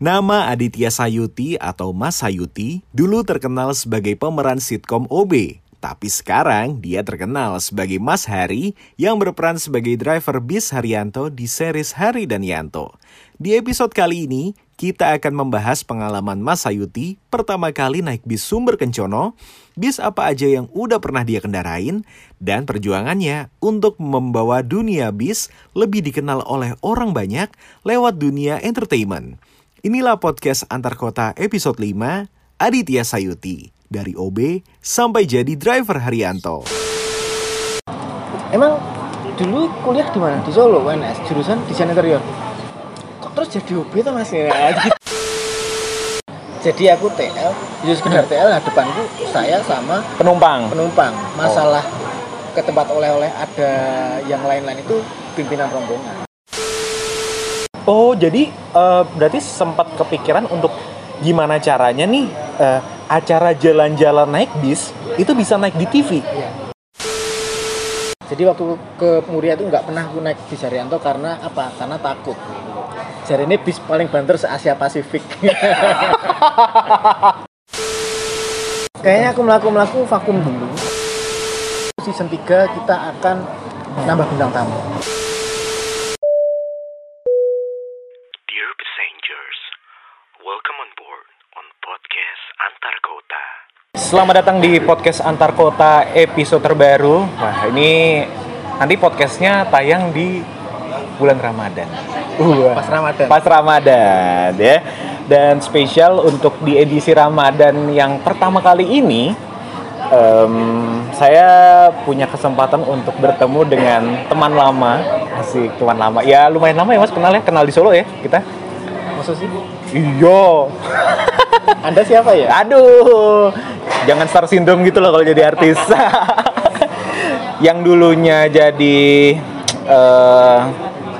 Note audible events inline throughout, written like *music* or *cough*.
Nama Aditya Sayuti atau Mas Sayuti dulu terkenal sebagai pemeran sitkom OB. Tapi sekarang dia terkenal sebagai Mas Hari yang berperan sebagai driver bis Haryanto di series Hari dan Yanto. Di episode kali ini, kita akan membahas pengalaman Mas Sayuti pertama kali naik bis Sumber Kencono, bis apa aja yang udah pernah dia kendarain, dan perjuangannya untuk membawa dunia bis lebih dikenal oleh orang banyak lewat dunia entertainment. Inilah podcast antar kota episode 5, Aditya Sayuti. Dari OB sampai jadi driver Haryanto. Emang dulu kuliah di mana? Di Solo, UNS, jurusan desain interior. Kok terus jadi OB tuh mas ya? jadi aku TL, jadi sekedar TL, nah depanku saya sama Penumpang. penumpang. Masalah ke tempat oleh-oleh ada yang lain-lain itu pimpinan rombongan. Oh, jadi eh, berarti sempat kepikiran untuk gimana caranya nih eh, acara jalan-jalan naik bis itu bisa naik di TV. Iya. Jadi waktu ke Muria itu nggak pernah aku naik bis Haryanto karena apa? Karena takut. Jadi ini bis paling banter se Asia Pasifik. *laughs* Kayaknya aku melaku melaku vakum dulu. Season 3 kita akan nambah bintang tamu. Selamat datang di podcast antar kota episode terbaru. Wah, ini nanti podcastnya tayang di bulan Ramadan. Wah. Pas Ramadan. Pas Ramadan ya. Dan spesial untuk di edisi Ramadan yang pertama kali ini em, saya punya kesempatan untuk bertemu dengan teman lama. Asik, teman lama. Ya lumayan lama ya Mas kenal ya, kenal di Solo ya kita. Maksud sih? Iya. Anda siapa ya? Aduh, jangan star syndrome gitu loh kalau jadi artis. *laughs* yang dulunya jadi eh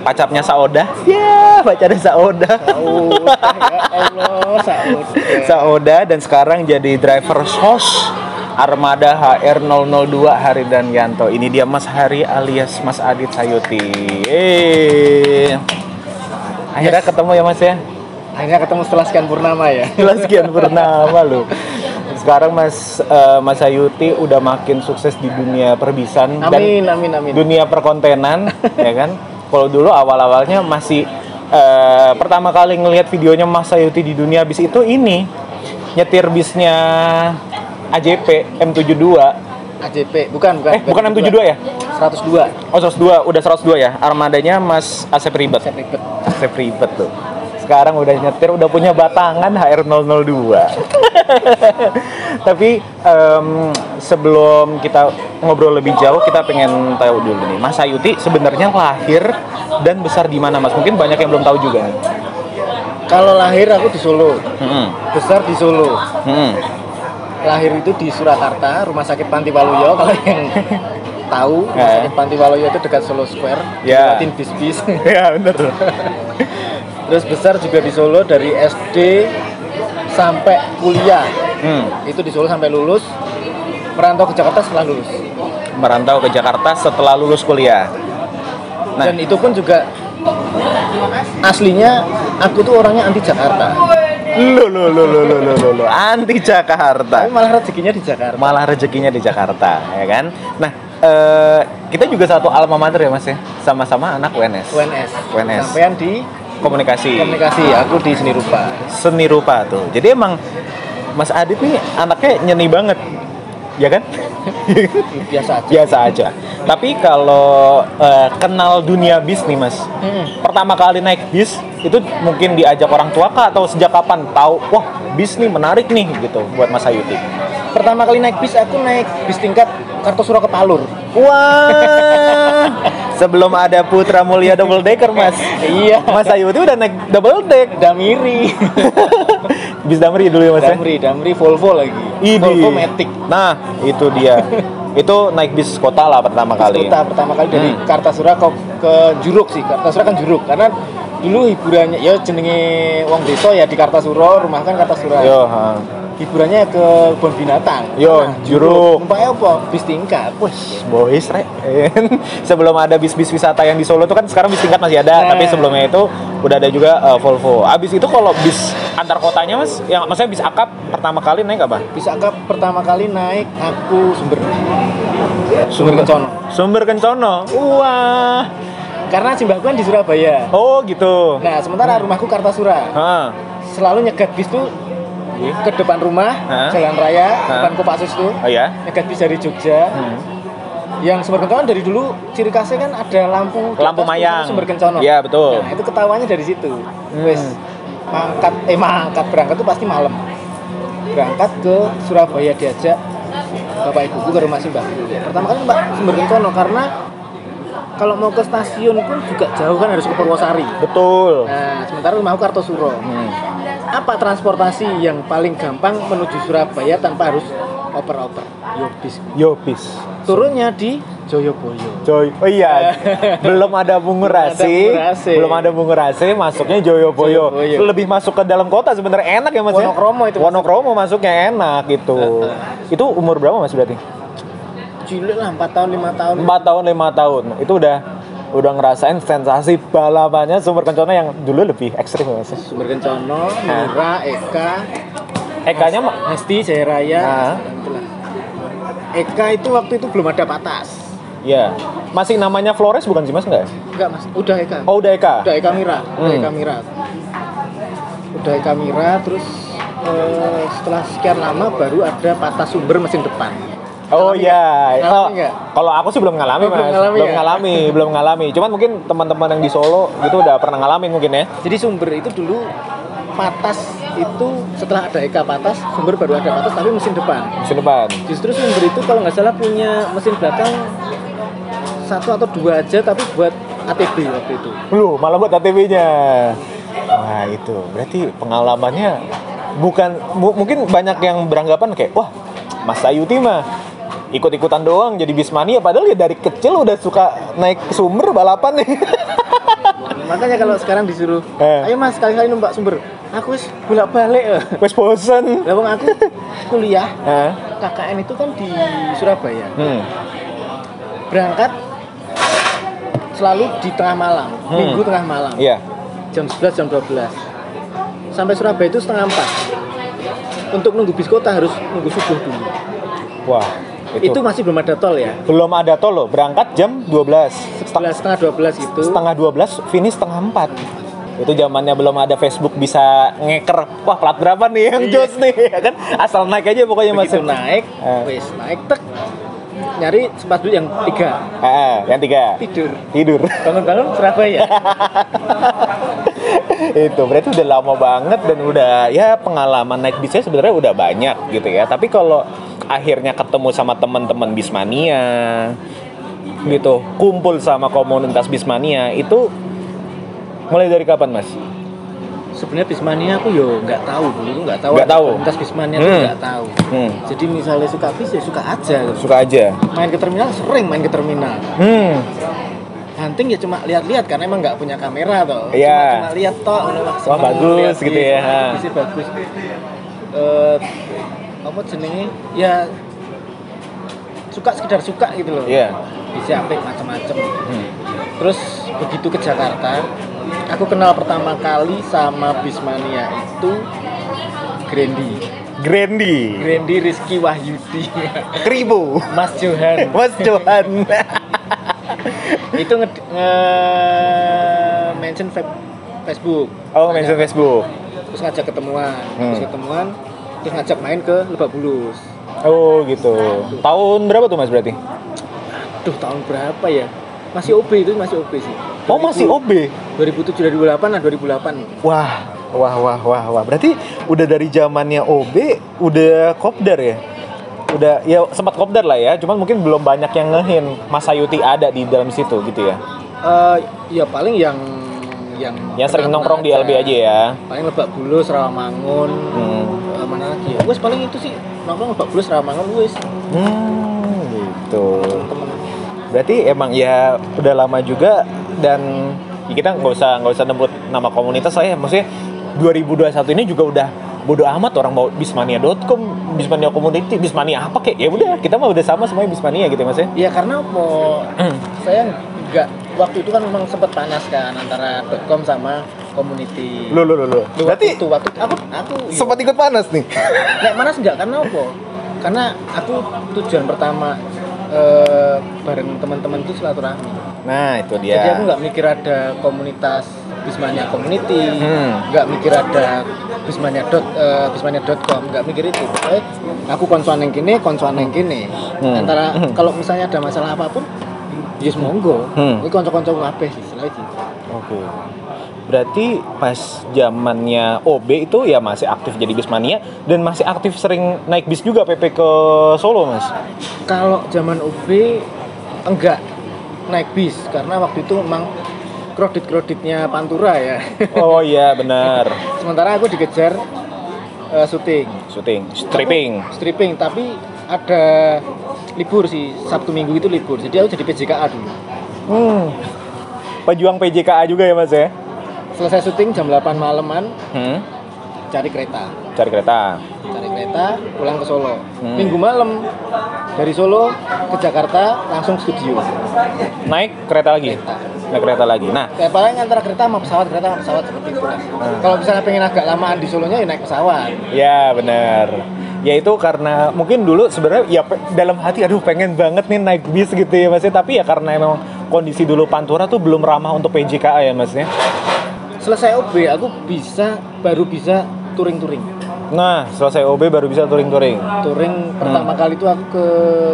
pacarnya Saoda. Ya, pacarnya Saoda. Oh, ya Allah, Saud. Saoda dan sekarang jadi driver SOS Armada HR002 Hari dan Yanto. Ini dia Mas Hari alias Mas Adit Sayuti. Eh. Akhirnya Yes. ketemu ya Mas ya. Akhirnya ketemu setelah sekian purnama ya. Jelas sekian purnama loh. *laughs* Sekarang Mas eh, Mas Ayuti udah makin sukses di dunia perbisan Amin, amin, amin. dunia perkontenan, *laughs* ya kan? Kalau dulu awal-awalnya masih eh, pertama kali ngelihat videonya Mas Ayuti di dunia bis itu ini nyetir bisnya AJP M72. AJP, bukan, bukan. Eh, bukan M72 ya? 102. Oh, 102, udah 102 ya. Armadanya Mas Asep Ribet. Saya ribet. Asep Ribet tuh. Sekarang udah nyetir, udah punya batangan HR002. *laughs* *laughs* Tapi em, sebelum kita ngobrol lebih jauh, kita pengen tahu dulu nih, Mas Ayuti sebenarnya lahir dan besar di mana, Mas? Mungkin banyak yang belum tahu juga. Kalau lahir aku di Solo, Hmm. besar di Solo. Hmm. Lahir itu di Surakarta, Rumah Sakit Panti Waluyo. Kalau yang tahu, Rumah Eh. Sakit Panti Waluyo itu dekat Solo Square. Ya. Lewatin bis-bis. *laughs* ya bener. Terus besar juga di Solo dari SD sampai kuliah. Hmm. Itu di Solo sampai lulus. Merantau ke Jakarta setelah lulus. Merantau ke Jakarta setelah lulus kuliah. Nah. Dan itu pun juga aslinya aku tuh orangnya anti Jakarta. Lo lo lo lo lo lo lo lo anti Jakarta. Tapi malah rezekinya di Jakarta. malah rezekinya di Jakarta ya kan nah eh, kita juga satu alma mater ya mas ya sama-sama anak UNS UNS. UNS. Sampean di komunikasi. Komunikasi, aku di seni rupa. seni rupa tuh. Jadi emang Mas Adit nih anaknya nyeni banget ya kan Biasa aja. biasa aja tapi kalau eh, kenal dunia bis nih mas Hmm. pertama kali naik bis itu mungkin diajak orang tua kah atau sejak kapan tahu wah bis nih menarik nih gitu buat Mas Ayuti Pertama kali naik bis aku naik bis tingkat Kartosuro ke Palur. Wah, *laughs* sebelum ada Putra Mulia double decker mas. Iya. Mas Ayuti udah naik double deck. Damiri. *laughs* Bis Damri dulu ya mas ya. Damri, Damri Volvo lagi. Idi. Volvo Matic. Nah, itu dia. *laughs* itu naik bis kota lah pertama kali. Kota pertama kali dari Hmm. Kartasura ke, ke Juruk sih. Kartasura kan Juruk karena dulu hiburannya ya jenenge wong desa ya di Kartasura, rumah kan Kartasura. Yo, ha. Hiburannya ke kebun binatang. Yo, Juruk. Numpaknya apa? Bis tingkat. Wih, boys, rek. *laughs* Sebelum ada bis-bis wisata yang di Solo tuh kan sekarang bis tingkat masih ada, Nah. tapi sebelumnya itu udah ada juga eh, Volvo. Abis itu kalau bis antar kotanya mas, yang maksudnya bis akap pertama kali naik apa? Bisa akap pertama kali naik aku sumber. Sumber Kencono. Sumber Kencono. Wah. Karena simbahku kan di Surabaya. Oh gitu. Nah, sementara rumahku Kartasura. Hah. Selalu nyegat bis tuh ke depan rumah, Hah? jalan raya, Hah? depan Kopassus tuh. Oh ya. Nyegat bis dari Jogja. Hmm. Yang sumber kencono dari dulu ciri khasnya kan ada lampu Lampu mayang. sumber kencono. Iya, betul. Nah, itu ketawanya dari situ. Hmm. Wes mangkat eh mangkat berangkat tuh pasti malam. Berangkat ke Surabaya diajak bapak ibuku ke rumah simbahku. Pertama kali mbak sumber kencono karena kalau mau ke stasiun pun juga jauh kan harus ke Purwosari. Betul. Nah, sementara rumahku Kartosuro. Hmm. Apa transportasi yang paling gampang menuju Surabaya tanpa harus oper-oper? Yobis. Yo bis. Turunnya di Joyoboyo. Joy. Oh iya. *laughs* belum ada Bungurasi. Belum ada Bungurasi. Masuknya Joyoboyo. Joyoboyo. Lebih masuk ke dalam kota sebenarnya enak ya Mas ya? Wonokromo itu. Wonokromo masuknya enak gitu. itu umur berapa Mas berarti? Cilik lah 4 tahun 5 tahun. 4 tahun, 5 tahun. Itu udah udah ngerasain sensasi balapannya sumber kencono yang dulu lebih ekstrim ya Mas. Sumber Kencono, Mira, Eka, Ekanya mah Hesti, Jaya Raya. Ah. itulah. Eka itu waktu itu belum ada patas. ya. Masih namanya Flores bukan sih Mas enggak? Enggak mas, udah Eka. Oh, udah Eka. Udah Eka Mira, udah Hmm. Eka Mira. Udah Eka Mira, terus eh, setelah sekian lama baru ada patah sumber mesin depan. Oh iya, nggak? kalau aku sih belum ngalami Oh, mas, belum ngalami belum ya? ngalami, belum ngalami. Cuman mungkin teman-teman yang di Solo itu udah pernah ngalamin mungkin ya. Jadi sumber itu dulu patas itu setelah ada Eka patas, sumber baru ada patas tapi mesin depan. Musim depan. Justru sumber itu kalau nggak salah punya mesin belakang satu atau dua aja tapi buat ATB waktu itu. Lu malah buat ATV-nya. Wah itu berarti pengalamannya bukan mu- mungkin banyak yang beranggapan kayak wah Mas Sayuti mah ikut-ikutan doang jadi bismania padahal ya dari kecil udah suka naik sumber balapan nih. *laughs* Makanya kalau sekarang disuruh, Eh. ayo mas kali-kali numpak sumber, aku wis bolak balik. Wes bosen. Lah aku kuliah Hah? KKN itu kan di Surabaya. Hmm. Berangkat selalu di tengah malam, Hmm. minggu tengah malam. Iya. Jam 11 jam 12. Sampai Surabaya itu setengah 4. Untuk nunggu bis kota harus nunggu subuh dulu. Wah Itu, masih belum ada tol ya. belum ada tol loh berangkat jam 12 Setelah setengah 12 itu setengah 12 finish setengah 4 itu zamannya belum ada Facebook bisa ngeker wah plat berapa nih yang Iya. jos nih? *laughs* Ya kan? Asal naik aja pokoknya mas begitu naik, Eh. wis naik tek nyari sempat dulu yang tiga. Ah, yang tiga. Tidur. Tidur. Bangun-bangun Surabaya. *laughs* Itu berarti udah lama banget dan udah ya pengalaman naik bisnya sebenarnya udah banyak gitu ya. Tapi kalau akhirnya ketemu sama teman-teman bismania gitu kumpul sama komunitas bismania itu mulai dari kapan mas sebenarnya Bismania aku yo nggak tahu dulu tuh nggak tahu Nggak tahu. komunitas Bismania tuh Hmm. nggak tahu. Hmm, jadi misalnya suka bis ya suka aja. Suka aja. Main ke terminal sering main ke terminal. Hmm. Hunting ya cuma lihat-lihat karena emang nggak punya kamera toh. Iya. cuma, cuma lihat toh seneng bagus gitu ya. bisnya bagus. Eh, apa jenenge? Ya suka sekedar suka gitu loh. Iya. bisa apik macam-macam. Hmm. terus begitu ke Jakarta aku kenal pertama kali sama Bismania itu Grandi. Grandi. Grandi Rizky Wahyudi. Kribo Mas Johan. *laughs* Mas Johan. Itu nge, nge- mention Facebook. Oh mention Facebook. Terus ngajak ketemuan. Hmm. terus ketemuan terus ngajak main ke Lebak Bulus. Oh gitu. Tahun berapa tuh mas berarti? Duh tahun berapa ya? Masih OB itu masih OB sih Oh masih OB 2007 2008 lah 2008 Wah Wah wah wah wah. Berarti udah dari zamannya OB Udah kopdar ya? Udah ya sempat kopdar lah ya. Cuman mungkin belum banyak yang ngehin Mas Sayuti ada di dalam situ gitu ya? Eh, ya paling yang yang Yang sering nongkrong di LB aja ya? Paling Lebak Bulus Rawamangun. Hmm, eh, mana lagi ya? Wes paling itu sih nongkrong Lebak Bulus Rawamangun wes. Hmm gitu. Berarti emang ya udah lama juga dan ya kita nggak usah nggak usah nyebut nama komunitas saya. Maksudnya 2021 ini juga udah bodo amat orang mau bismania.com, bismania community, bismania apa kayak ya udah kita mah udah sama semuanya bismania gitu ya maksudnya. ya karena mau saya nggak waktu itu kan memang sempat panas kan antara .com sama community lu lu lu. Lu Berarti itu, waktu aku aku iya. sempat ikut panas nih. Nek manas enggak karena apa? Karena aku tujuan pertama eh, bareng teman-teman itu silaturahmi. Nah, itu Jadi aku dia. nggak mikir ada komunitas Bismania Community, Hmm. nggak mikir ada Bismania dot eh, Bismania.com, nggak mikir itu. Eh, aku konsuan yang gini, konsuan yang gini. Hmm. Antara Hmm. kalau misalnya ada masalah apa pun, yes monggo. Hmm. Ini konco-konco kabeh sih, selain gitu. Oke. Berarti pas zamannya OB itu ya masih aktif jadi bismania dan masih aktif sering naik bis juga PP ke Solo, Mas. Kalau zaman UB enggak naik bis karena waktu itu memang kredit-kreditnya Pantura ya. *laughs* Oh iya, benar. Sementara aku dikejar eh, syuting. Syuting, stripping. stripping tapi ada libur sih Sabtu Minggu itu libur jadi aku jadi PJKA dulu Hmm. Pejuang PJKA juga ya, Mas ya? selesai syuting jam 8 malaman Hmm. cari kereta Cari kereta. cari kereta pulang ke Solo Hmm. minggu malam dari Solo ke Jakarta langsung studio Naik kereta lagi. kereta Naik kereta lagi. Nah, kayak paling antara kereta sama pesawat kereta sama pesawat seperti itu lah. kalau misalnya pengen agak lamaan di Solonya ya naik pesawat Ya benar. Ya itu karena mungkin dulu sebenarnya ya dalam hati aduh pengen banget nih naik bis gitu ya mas ya. Tapi ya karena emang kondisi dulu Pantura tuh belum ramah untuk PJKA ya mas ya. selesai OB aku bisa baru bisa touring-touring Nah selesai OB baru bisa touring-touring. touring pertama kali itu aku ke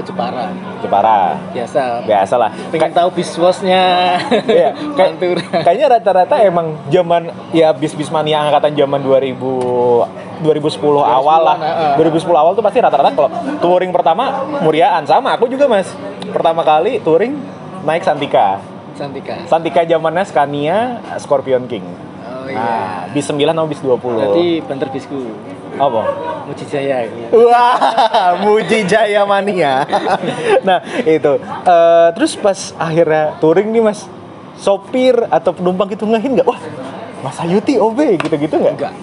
Jepara Jepara. biasa Biasa lah. pengen tahu biswasnya Iya, *laughs* Pantura kayaknya rata-rata emang zaman ya bis-bis mania angkatan zaman 2000 2010 awal lah. heeh. 2010 awal tuh pasti rata-rata kalau touring pertama Muriaan sama aku juga Mas. Pertama kali touring naik Santika. Santika Santika zamannya Scania Scorpion King. oh Nah, iya bis 9 atau bis 20. berarti banter bisku apa? Mujijaya gitu. Wah, Muji Jaya Mania. nah, itu. Eh, terus pas akhirnya touring nih Mas, sopir atau penumpang itu ngehin nggak? Wah, Mas Ayuti OB gitu-gitu nggak? enggak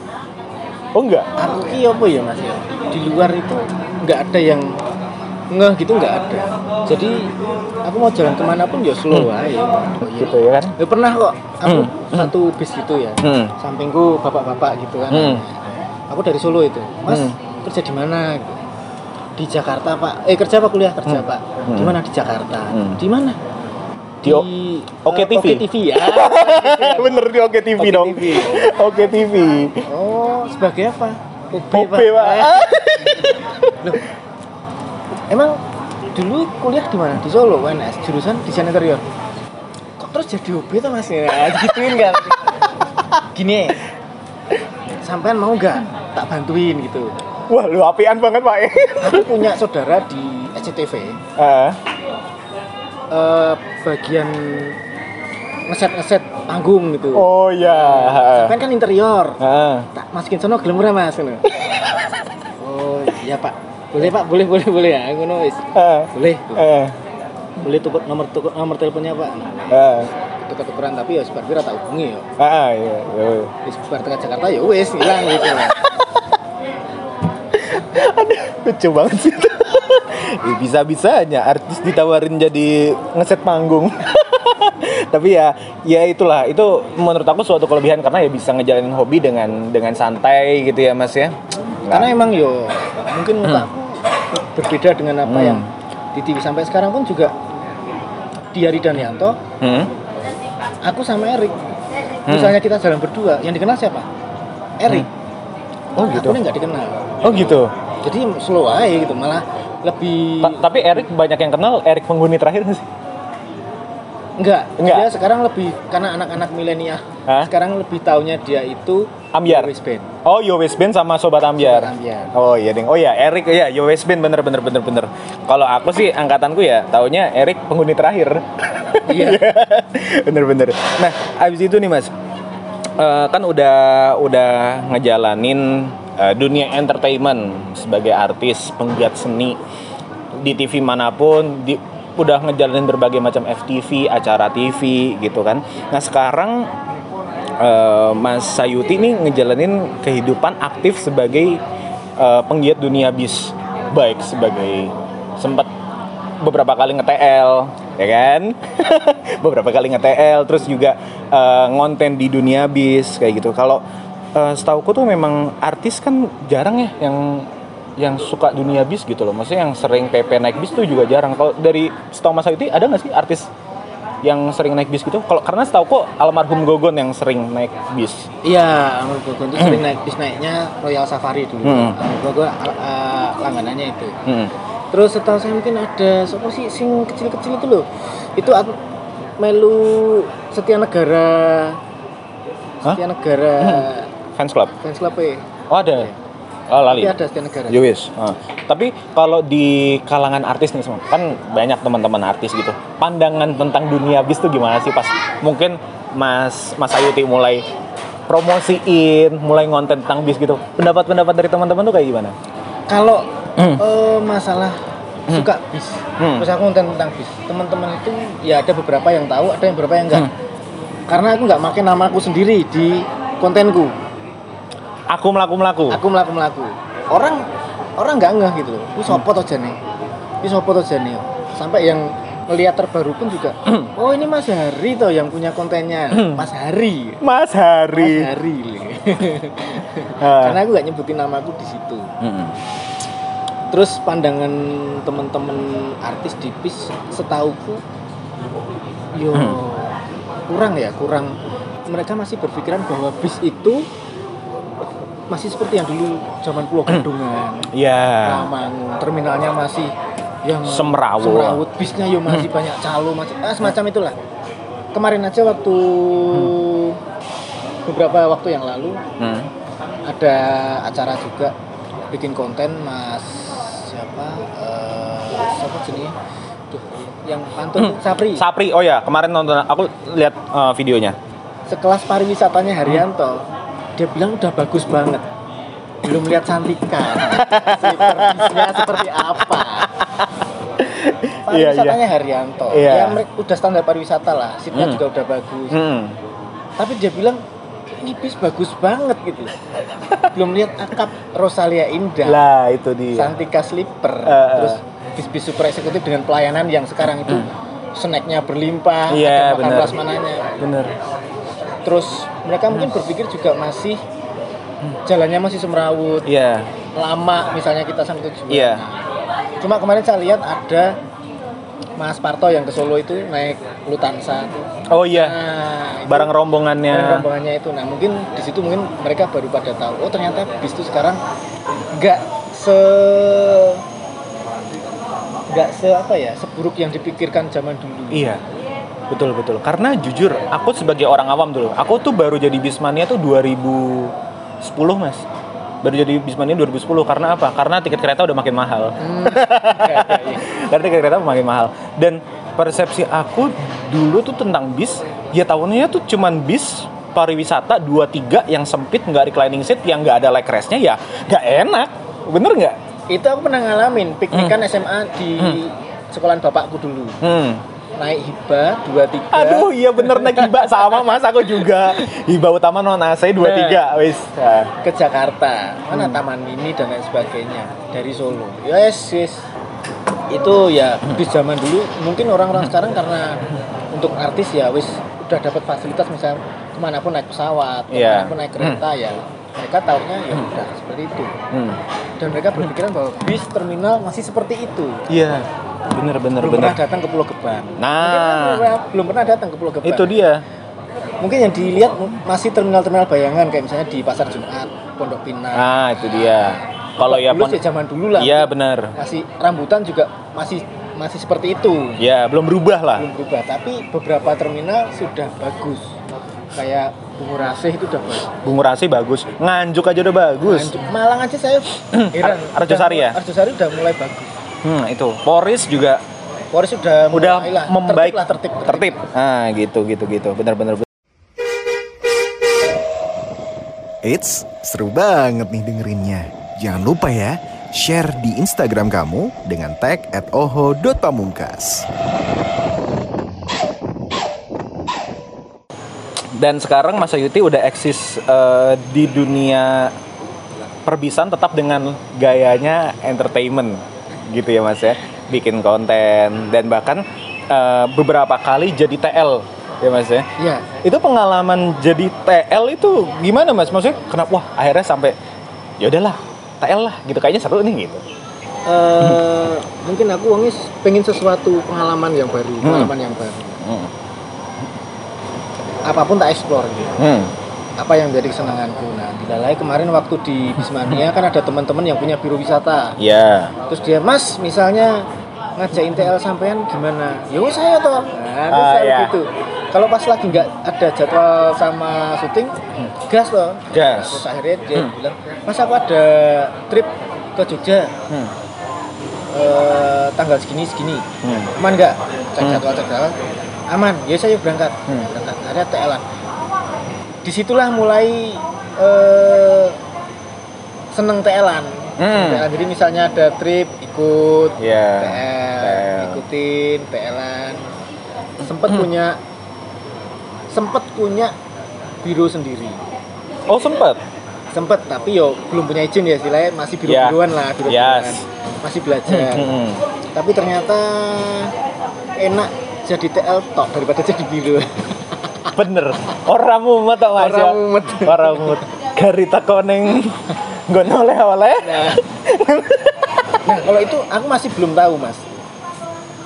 Oh enggak? aku ki apa ya mas ya di luar itu nggak ada yang ngeh gitu nggak ada jadi aku mau jalan ke mana pun ya slow Hmm. aja oh, iya. Gitu ya kan? Ya, pernah kok aku Hmm. satu bis gitu ya Hmm. sampingku bapak-bapak gitu kan Hmm. Aku dari Solo itu mas Hmm. kerja di mana di Jakarta pak eh kerja apa kuliah kerja Hmm. pak Hmm. di mana di Jakarta Hmm. di mana Di O- Oke eh, TV. Oke TV ya *laughs* Bener di Oke TV Oke dong. TV. Oke TV. oh sebagai apa OB, OB, Pak. Loh, emang dulu kuliah di mana di Solo UNS jurusan desain interior kok terus jadi OB tuh mas ya gituin kan *laughs* gini sampean mau nggak tak bantuin gitu Wah, lu apian banget, Pak. aku punya saudara di SCTV Eh, eh, bagian ngeset ngeset panggung gitu oh iya. sampean kan interior Heeh. tak masukin sono gelem ora mas oh iya pak boleh pak boleh boleh boleh ya ngono wis Heeh. boleh. Heeh. boleh tuh nomor tuh nomor teleponnya pak Heeh. Tukar tukeran tapi ya sebar tak hubungi ya Heeh, iya. iya. wis sebar ke Jakarta ya wis hilang gitu *laughs* lucu banget sih. *laughs* Ya, bisa-bisanya artis ditawarin jadi ngeset panggung *laughs* tapi ya ya itulah itu menurut aku suatu kelebihan karena ya bisa ngejalanin hobi dengan dengan santai gitu ya mas ya karena emang yo mungkin Hmm. berbeda dengan apa Hmm. yang di TV sampai sekarang pun juga di Danianto hmm? Aku sama Erik. Hmm. misalnya kita jalan berdua yang dikenal siapa? Erik. Oh gitu. Aku nggak dikenal. Oh gitu. Jadi slow aja gitu malah lebih Ta- tapi Erik banyak yang kenal Erik penghuni terakhir sih enggak Enggak. dia sekarang lebih karena anak-anak milenial sekarang lebih taunya dia itu Ambyar West Band oh Yo Band sama Sobat Ambyar Sobat Ambyar. Oh iya ding. Oh iya Erik ya Yo Band bener bener bener bener. Kalau aku sih angkatanku ya taunya Erik penghuni terakhir. *laughs* Iya. bener bener. Nah abis itu nih mas, eh, kan udah udah ngejalanin eh, dunia entertainment sebagai artis penggiat seni di TV mana pun di udah ngejalanin berbagai macam FTV acara TV gitu kan. Nah sekarang eh, Mas Sayuti nih ngejalanin kehidupan aktif sebagai eh, penggiat dunia bis baik sebagai sempat beberapa kali nge-TL, ya kan? *laughs* beberapa kali nge-TL, terus juga eh, ngonten di dunia bis kayak gitu. Kalau eh, setauku tuh memang artis kan jarang ya yang yang suka dunia bis gitu loh. Maksudnya yang sering PP naik bis tuh juga jarang. Kalau dari setahu Mas Ayuti ada nggak sih artis yang sering naik bis gitu? Kalau karena setahu kok almarhum Gogon yang sering naik bis. Iya, Amr Gogon itu sering naik bis naiknya Royal Safari dulu. Hmm. Amr Gogon uh, langganannya itu. Hmm. Terus setahu saya mungkin ada siapa sih sing kecil-kecil itu loh. Itu at- melu Setia Negara. Hah? Setia Negara Fans club. fans club ya. Oh ada. Oh lali. Tapi ada Setia Negara. Ya wis. Ah. Tapi kalau di kalangan artis nih semua, kan banyak teman-teman artis gitu. Pandangan tentang dunia bis tuh gimana sih pas mungkin Mas Mas Ayuti mulai promosiin, mulai ngonten tentang bis gitu. Pendapat-pendapat dari teman-teman tuh kayak gimana? Kalau Hmm. eh, masalah suka bis, Hmm. terus aku konten tentang bis, teman-teman itu ya ada beberapa yang tahu, ada yang beberapa yang enggak. Hmm. Karena aku nggak pakai nama aku sendiri di kontenku. Aku melaku-melaku. Aku melaku melaku. Orang orang nggak ngeh gitu loh. Ini sopo toh jane. Ini sopo toh jane. Sampai yang melihat terbaru pun juga. *clears throat* oh ini Mas Hari toh yang punya kontennya. *clears throat* Mas Hari. Mas Mas Hari. Hari. *laughs* Ah. Karena aku nggak nyebutin namaku di situ. Terus pandangan teman-teman artis di bis setauku yo kurang ya, kurang mereka masih berpikiran bahwa bis itu masih seperti yang dulu zaman Pulau Gadungan, Ya. Ramangun, terminalnya masih yang Semrawut. semrawut, bisnya yo masih banyak calo, masih ah, semacam itulah. Kemarin aja waktu beberapa waktu yang lalu Hmm. ada acara juga bikin konten Mas siapa eh siapa jenisnya Duh, yang pantun Sapri Sapri, oh ya kemarin nonton aku lihat eh, videonya. sekelas pariwisatanya Haryanto dia bilang udah bagus banget belum lihat Santika Sleeper bisnya seperti apa Iya, pariwisatanya Haryanto Iya. ya mereka udah standar pariwisata lah seatnya Hmm. juga udah bagus Hmm. tapi dia bilang ini bis bagus banget gitu belum lihat akap Rosalia Indah Lah itu dia. Santika Sleeper Eh, eh. terus bis-bis super eksekutif dengan pelayanan yang sekarang itu snacknya berlimpah. Iya, ada makan benar. prasmananya Bener. terus mereka mungkin berpikir juga masih jalannya masih semrawut Iya. lama misalnya kita sampai tujuan Iya. cuma kemarin saya lihat ada Mas Parto yang ke Solo itu naik Lutansa Oh iya. nah Barang rombongannya. barang rombongannya itu nah mungkin di situ mungkin mereka baru pada tahu oh ternyata bis itu sekarang nggak se nggak se apa ya seburuk yang dipikirkan zaman dulu Iya. Betul betul. Karena jujur, aku sebagai orang awam dulu, aku tuh baru jadi bismania tuh 2010 mas. Baru jadi bismania 2010 karena apa? Karena tiket kereta udah makin mahal. Hmm, *laughs* iya. Karena tiket kereta makin mahal. Dan persepsi aku dulu tuh tentang bis, ya tahunnya tuh cuman bis pariwisata 23 yang sempit nggak reclining seat yang nggak ada leg restnya ya nggak enak bener nggak itu aku pernah ngalamin piknikan SMA di sekolahan bapakku dulu hmm. Naik hibah dua tiga Aduh, iya bener naik hibah sama mas aku juga. Hibah utama non AC 23 wis. Nah. ke Jakarta mana Taman Mini dan lain sebagainya dari Solo yes yes itu ya bis zaman dulu mungkin orang-orang sekarang karena untuk artis ya wis udah dapat fasilitas misalnya ke mana pun naik pesawat Iya. ke mana pun naik kereta ya mereka taunya ya udah seperti itu Hmm. dan mereka berpikiran bahwa bis terminal masih seperti itu Iya. Bener bener belum bener. pernah datang ke Pulau Gebang Nah. Mungkin belum, pernah datang ke Pulau Gebang Itu dia. mungkin yang dilihat masih terminal-terminal bayangan kayak misalnya di Pasar Jumat Pondok Pinang Nah, itu dia. Kalau ya dulu pon- zaman dulu lah Iya bener. masih rambutan juga masih masih seperti itu Ya belum berubah lah. belum berubah tapi beberapa terminal sudah bagus kayak Bungur Asih itu udah bagus Bungur Rasi bagus. Nganjuk aja udah bagus. Nganjuk. Malang aja saya *clears throat* heran Ar- Arjosari ya? Arjosari udah mulai bagus Hmm, itu. Poris juga Polres sudah udah lah, membaik. tertib lah tertib, Tertib. Nah, gitu gitu gitu. Bener bener. bener. Eits, seru banget nih dengerinnya. Jangan lupa ya, share di Instagram kamu dengan tag at oho.pamungkas. Dan sekarang Mas Ayuti udah eksis eh, di dunia perbisan tetap dengan gayanya entertainment gitu ya Mas ya. bikin konten dan bahkan eh, beberapa kali jadi TL ya mas ya. Iya. Itu pengalaman jadi TL itu gimana mas? Maksudnya kenapa? Wah akhirnya sampai ya udahlah TL lah gitu kayaknya seru nih gitu. Eh, mungkin aku wongnya pengen sesuatu pengalaman yang baru, pengalaman yang baru. Hmm. Apa pun tak explore gitu. Hmm. Apa yang menjadi kesenanganku. Nah, dilalai kemarin waktu di Bismania kan ada teman-teman yang punya biro wisata. Ya. Terus dia, "Mas, misalnya ngajakin TL sampean gimana?" Ya wis saya toh. Nah, terus Ah, saya iya. gitu. Kalau pas lagi nggak ada jadwal sama syuting, gas loh. Gas. Terus akhirnya dia Hmm. bilang, "Mas, aku ada trip ke Jogja Hmm. eh, tanggal segini segini. Hmm. Aman nggak? Cek Hmm. jadwal cek jadwal. Aman. Ya saya berangkat. Hmm. Berangkat. Akhirnya TL. Di situlah mulai eh, seneng TL-an. Hmm. TL. Jadi misalnya ada trip ikut Ya. TL, TL. ikutin TL-an. Sempet Hmm. punya sempet punya biro sendiri. Oh sempet. Sempet tapi yo belum punya izin ya istilahnya masih biro Ya. biroan lah biro Yes. masih belajar Hmm. tapi ternyata enak jadi TL tok daripada jadi biro *laughs* Bener. Orang mumet tau mas ya? Orang mumet. Orang mumet. Garita koneng. Gue noleh awalnya. nah, nah kalau itu aku masih belum tahu mas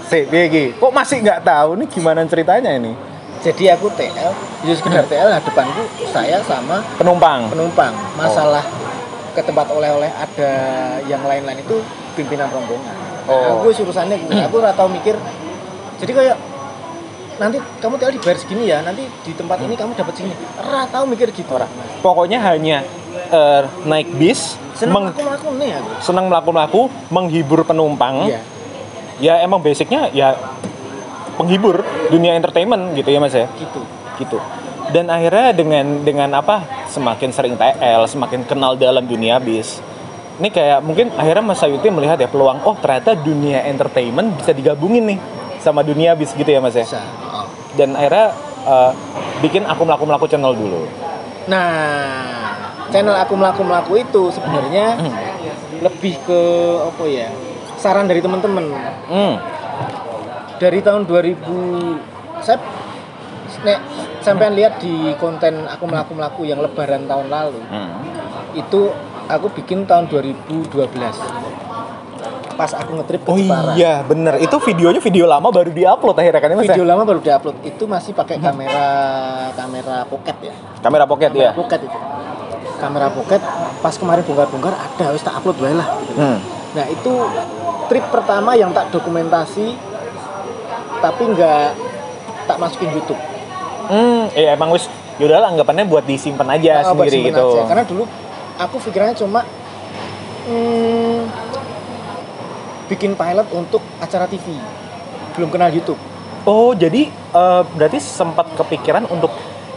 Si, BG. Kok masih nggak tahu nih gimana ceritanya ini? jadi aku TL ya sekedar TL nah depanku saya sama Penumpang. penumpang masalah ke tempat oleh-oleh ada yang lain-lain itu pimpinan rombongan Oh. aku urusannya gue aku nggak tahu mikir jadi kayak nanti kamu TL dibayar segini ya nanti di tempat ini kamu dapat segini. Nggak tahu mikir gitu. Orang Pokoknya hanya eh, naik bis, seneng meng- aku melakukan nih aku. senang melaku-laku, menghibur penumpang. iya. Ya emang basicnya ya penghibur dunia entertainment gitu ya mas ya. gitu. Gitu. Dan akhirnya dengan dengan apa semakin sering TL semakin kenal dalam dunia bis. Ini kayak mungkin akhirnya Mas Sayuti melihat ya peluang oh ternyata dunia entertainment bisa digabungin nih sama dunia bis gitu ya Mas ya bisa oh. dan akhirnya eh, bikin aku melaku melaku channel dulu Nah, channel aku melaku melaku itu sebenarnya Hmm. lebih ke apa ya? Saran dari teman-teman. hmm. Dari tahun 2000 saya nek sampean lihat di konten aku melaku melaku yang lebaran tahun lalu, Hmm. itu aku bikin tahun 2012. Pas aku ngetrip ke oh Jepara. iya bener itu videonya video lama baru diupload akhirnya kan ya ya? Video lama baru diupload. Itu masih pakai kamera kamera pocket ya. kamera pocket Kamera ya pocket itu. Kamera pocket pas kemarin bongkar-bongkar ada harus tak upload bae lah. hmm. Nah itu trip pertama yang tak dokumentasi tapi nggak tak masukin YouTube. Hmm, ya emang wis yaudah lah anggapannya buat disimpan aja buat sendiri simpen gitu aja. Karena dulu aku pikirannya cuma hmm, bikin pilot untuk acara TV. Belum kenal YouTube. Oh, jadi eh, berarti sempat kepikiran untuk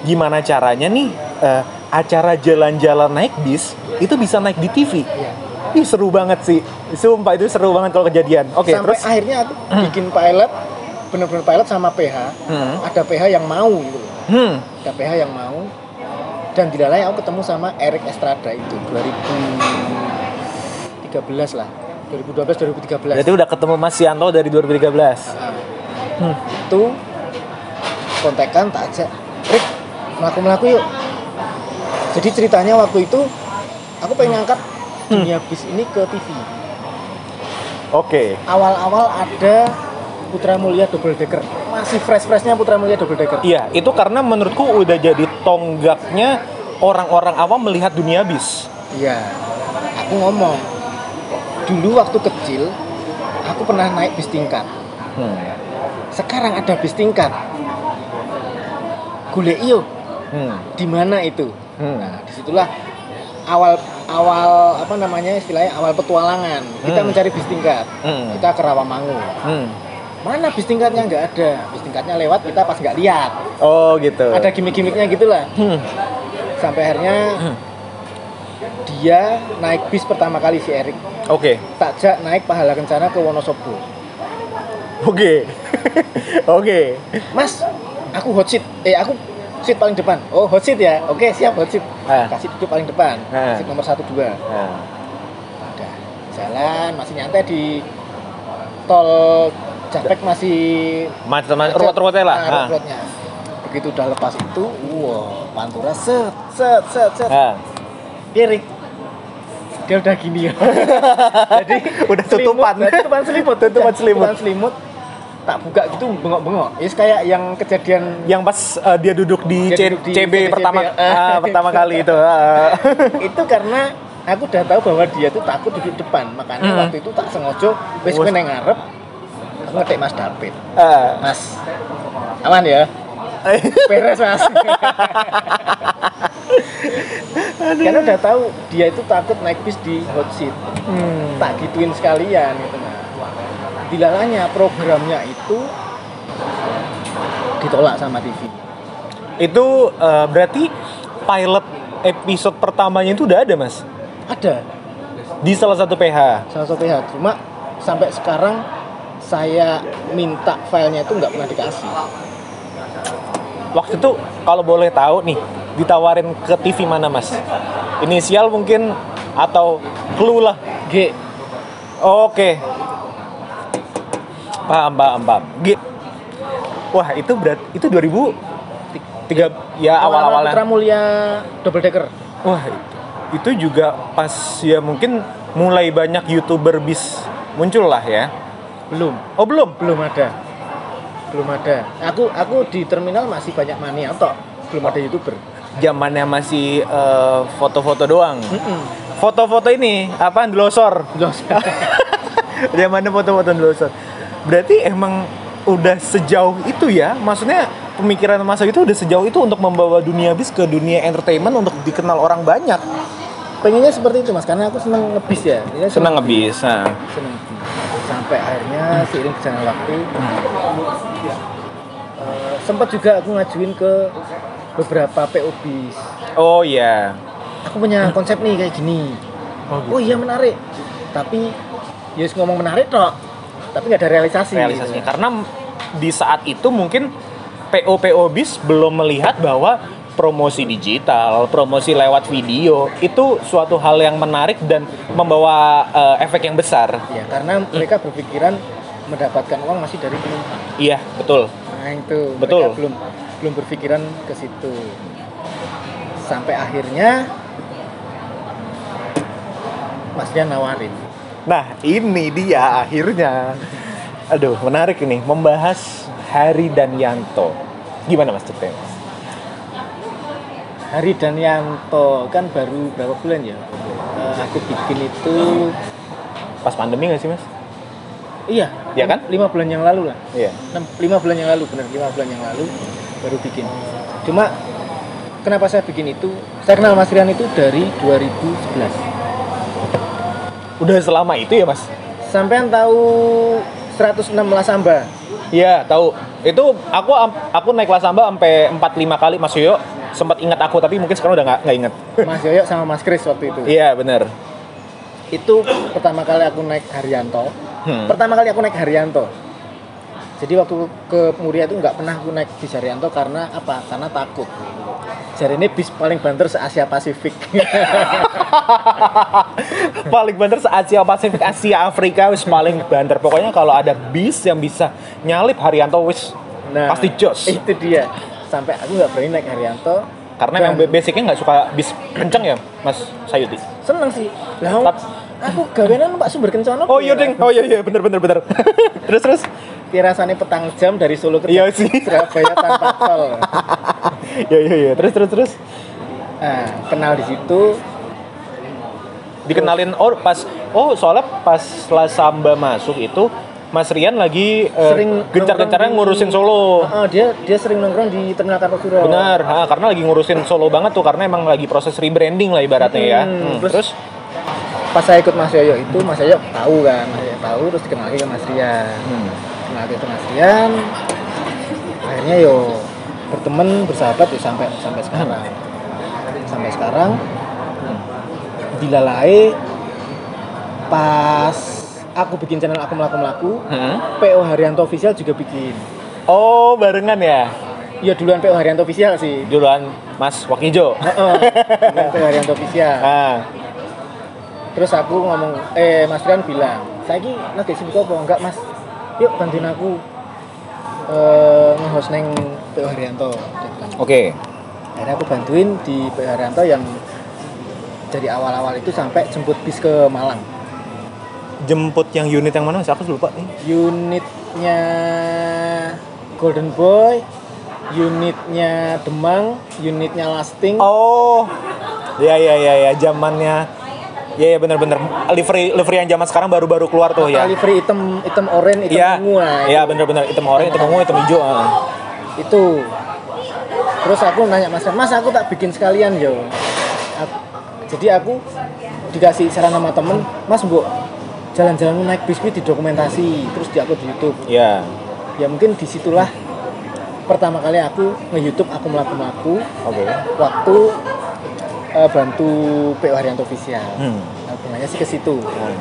gimana caranya nih eh, acara jalan-jalan naik bis itu bisa naik di TV. Iya. Ih seru banget sih. Sumpah itu seru banget kalau kejadian. Oke, Sampai terus akhirnya aku bikin pilot, bener-bener pilot sama PH. Hmm. Ada PH yang mau gitu. hmm. Ada PH yang mau. Dan dilalai aku ketemu sama Eric Estrada itu 2013 lah. 2012 2013. Berarti udah ketemu Mas Yanto dari 2013. Nah, itu kontekan tak ajak. Rick melaku melaku yuk. Jadi ceritanya waktu itu aku pengen ngangkat dunia bis ini ke TV Oke. awal-awal ada Putra Mulia double decker. Masih fresh freshnya Putra Mulia double decker. Iya, itu karena menurutku udah jadi tonggaknya orang-orang awam melihat dunia bis. iya. Aku ngomong dulu waktu kecil aku pernah naik bis tingkat Hmm. sekarang ada bis tingkat gule iyo Hmm. di mana itu Hmm. Nah, di situlah awal awal apa namanya istilahnya awal petualangan. Kita Hmm. mencari bis tingkat. Hmm. Kita ke Rawamangu. Hmm. Mana bis tingkatnya nggak ada. Bis tingkatnya lewat kita pas nggak lihat. Oh gitu. Ada gimmick-gimmicknya gitulah. Hmm. Sampai akhirnya Hmm. Dia naik bis pertama kali si Erik. Oke. Takjak naik pahala kencana ke Wonosobo. Oke. *laughs* Oke. Mas, aku hot seat. Eh aku seat paling depan. Oh hot seat ya. Oke siap hot seat. Ah. Kasih duduk paling depan. Ah. Seat nomor satu dua. Nah. udah jalan masih nyantai di tol Japek masih Macam-macam ruwet-ruwetnya lah. Nah, Nah. ruwet-ruwetnya. Begitu udah lepas itu, wow, pantura set set set set. Nah. Kirik. Dia udah gini ya. *laughs* Jadi Udah tutupan. selimut, nah, tutupan selimut. *laughs* Tutupan selimut. Tutupan selimut. Tak buka gitu bengok-bengok. Is kayak yang kejadian Yang pas eh, dia duduk di, Dia C- duduk di CB CB, pertama ya. ah, pertama kali itu. ah. itu karena aku udah tahu bahwa dia tuh takut duduk depan. Makanya Hmm. waktu itu tak sengaja wis Wes. kowe nang ngarep aku ngetik Mas David. Ah. Mas. Aman ya? *laughs* Beres Mas. Karena udah tahu dia itu takut naik bis di hot seat. Hmm. Tak gituin sekalian gitu nah. Dilalanya programnya itu ditolak sama TV. Itu eh, berarti pilot episode pertamanya itu udah ada, Mas? Ada Di salah satu PH. salah satu pihak cuma sampai sekarang saya minta filenya itu nggak pernah dikasih Waktu itu kalau boleh tahu nih, ditawarin ke TV mana, Mas? Inisial mungkin atau clue lah. G Oke. Paham, paham, paham. G. Wah, itu berat itu 2000 tiga ya awal-awalnya. Putra Mulia double decker Wah, itu juga pas ya mungkin mulai banyak youtuber bis muncul lah ya. belum Oh belum? belum ada belum ada aku aku di terminal masih banyak mania toh belum ada youtuber Zamannya masih eh, foto-foto doang. Mm-mm. Foto-foto ini apa. Loh, *laughs* Zamannya foto-foto Andlosor. Berarti emang udah sejauh itu ya? Maksudnya pemikiran masa itu udah sejauh itu untuk membawa dunia bis ke dunia entertainment untuk dikenal orang banyak. pengennya seperti itu mas karena aku seneng ngebis ya Ini Senang ngebis. Nah. sampai akhirnya seiring berjalannya waktu eh, sempat juga aku ngajuin ke beberapa PO bis Oh iya. aku punya konsep nih kayak gini Oh, oh iya menarik tapi ya ngomong menarik toh tapi nggak ada realisasi realisasinya gitu. karena di saat itu mungkin PO PO bis belum melihat bahwa promosi digital, promosi lewat video itu suatu hal yang menarik dan membawa eh, efek yang besar. ya karena mereka berpikiran mendapatkan uang masih dari penumpang Iya, betul. nah itu Betul. mereka belum belum berpikiran ke situ sampai akhirnya Mas Dian nawarin Nah, ini dia akhirnya. Aduh, menarik ini membahas Hari dan Yanto. Gimana Mas ceritanya? Mas? Hari dan Yanto kan baru berapa bulan ya Eh, aku bikin itu Pas pandemi nggak sih Mas? iya Iya kan? lima bulan yang lalu lah Iya. lima bulan yang lalu benar lima bulan yang lalu baru bikin. Cuma kenapa saya bikin itu? Saya kenal Mas Rian itu dari 2011 Udah selama itu ya Mas? sampean tahu 106 Lasamba Iya, tahu. Itu aku aku naik kelas samba sampai 4 5 kali Mas Yoyo. Sempat ingat aku tapi mungkin sekarang udah nggak nggak ingat. Mas Yoyo sama Mas Kris waktu itu. Iya, bener. Itu pertama kali aku naik Haryanto. Hmm. pertama kali aku naik Haryanto jadi waktu ke Muria itu nggak pernah aku naik bis Haryanto karena apa karena takut jadi ini bis paling banter se Asia Pasifik *laughs* paling banter se Asia Pasifik, Asia Afrika wis paling banter. Pokoknya kalau ada bis yang bisa nyalip Haryanto wis pasti jos. itu dia sampai aku nggak berani naik Haryanto Karena Dan emang basicnya nggak suka bis kenceng ya, Mas Sayuti. seneng sih lah aku gawenan Pak Sumber Kencono Oh iya ding, oh iya iya bener bener bener. *laughs* terus terus. kira rasanya petang jam dari Solo ke Iya sih. Surabaya tanpa *laughs* tol Iya iya iya. Terus terus terus. nah kenal di situ Dikenalin oh pas oh soalnya pas La Samba masuk itu Mas Rian lagi eh, sering gencar-gencarnya nongkrong di- ngurusin Solo. Heeh, dia dia sering nongkrong di Terminal Kartosuro. Benar, ha, karena lagi ngurusin Solo banget tuh karena emang lagi proses rebranding lah ibaratnya ya. Hmm, Hmm, terus- terus Pas saya ikut Mas Yoyo itu, Mas Yoyo tahu kan, Mas Yoyo tahu terus dikenalin ke Mas Rian. hmm, Kenalin ke Mas Rian. Akhirnya yo berteman, bersahabat ya sampai sampai sekarang. Sampai sekarang dilalai pas aku bikin channel aku melaku melaku hmm. PO Haryanto official juga bikin Oh, barengan ya. ya duluan PO Haryanto official sih Duluan Mas Wakijo. Heeh, duluan PO Haryanto official *laughs* Ah, terus aku ngomong eh Mas Rian bilang saya ini lagi sibuk apa enggak Mas yuk bantuin aku eh nge-host neng PO Haryanto. Oke. akhirnya aku bantuin di PO Haryanto yang dari awal-awal itu sampai jemput bis ke Malang Jemput yang unit yang mana? Aku lupa nih. unitnya Golden Boy unitnya Demang unitnya Lasting Oh. Ya ya ya ya zamannya. Ya ya benar-benar livery livery yang zaman sekarang baru-baru keluar tuh ya. livery hitam hitam oranye hitam Iya. ungu nah, Iya benar-benar hitam oranye, hitam ungu, hitam hijau. ah. itu terus aku nanya mas mas aku tak bikin sekalian yo Aku- jadi aku dikasih saran sama temen mas bu jalan-jalan naik biskuit di dokumentasi terus di upload di YouTube Iya. ya mungkin di situlah pertama kali aku nge-youtube aku melaku-melaku Oke. waktu eh, bantu PO Haryanto Official. Hmm. nah, hubungannya sih ke situ. Hmm.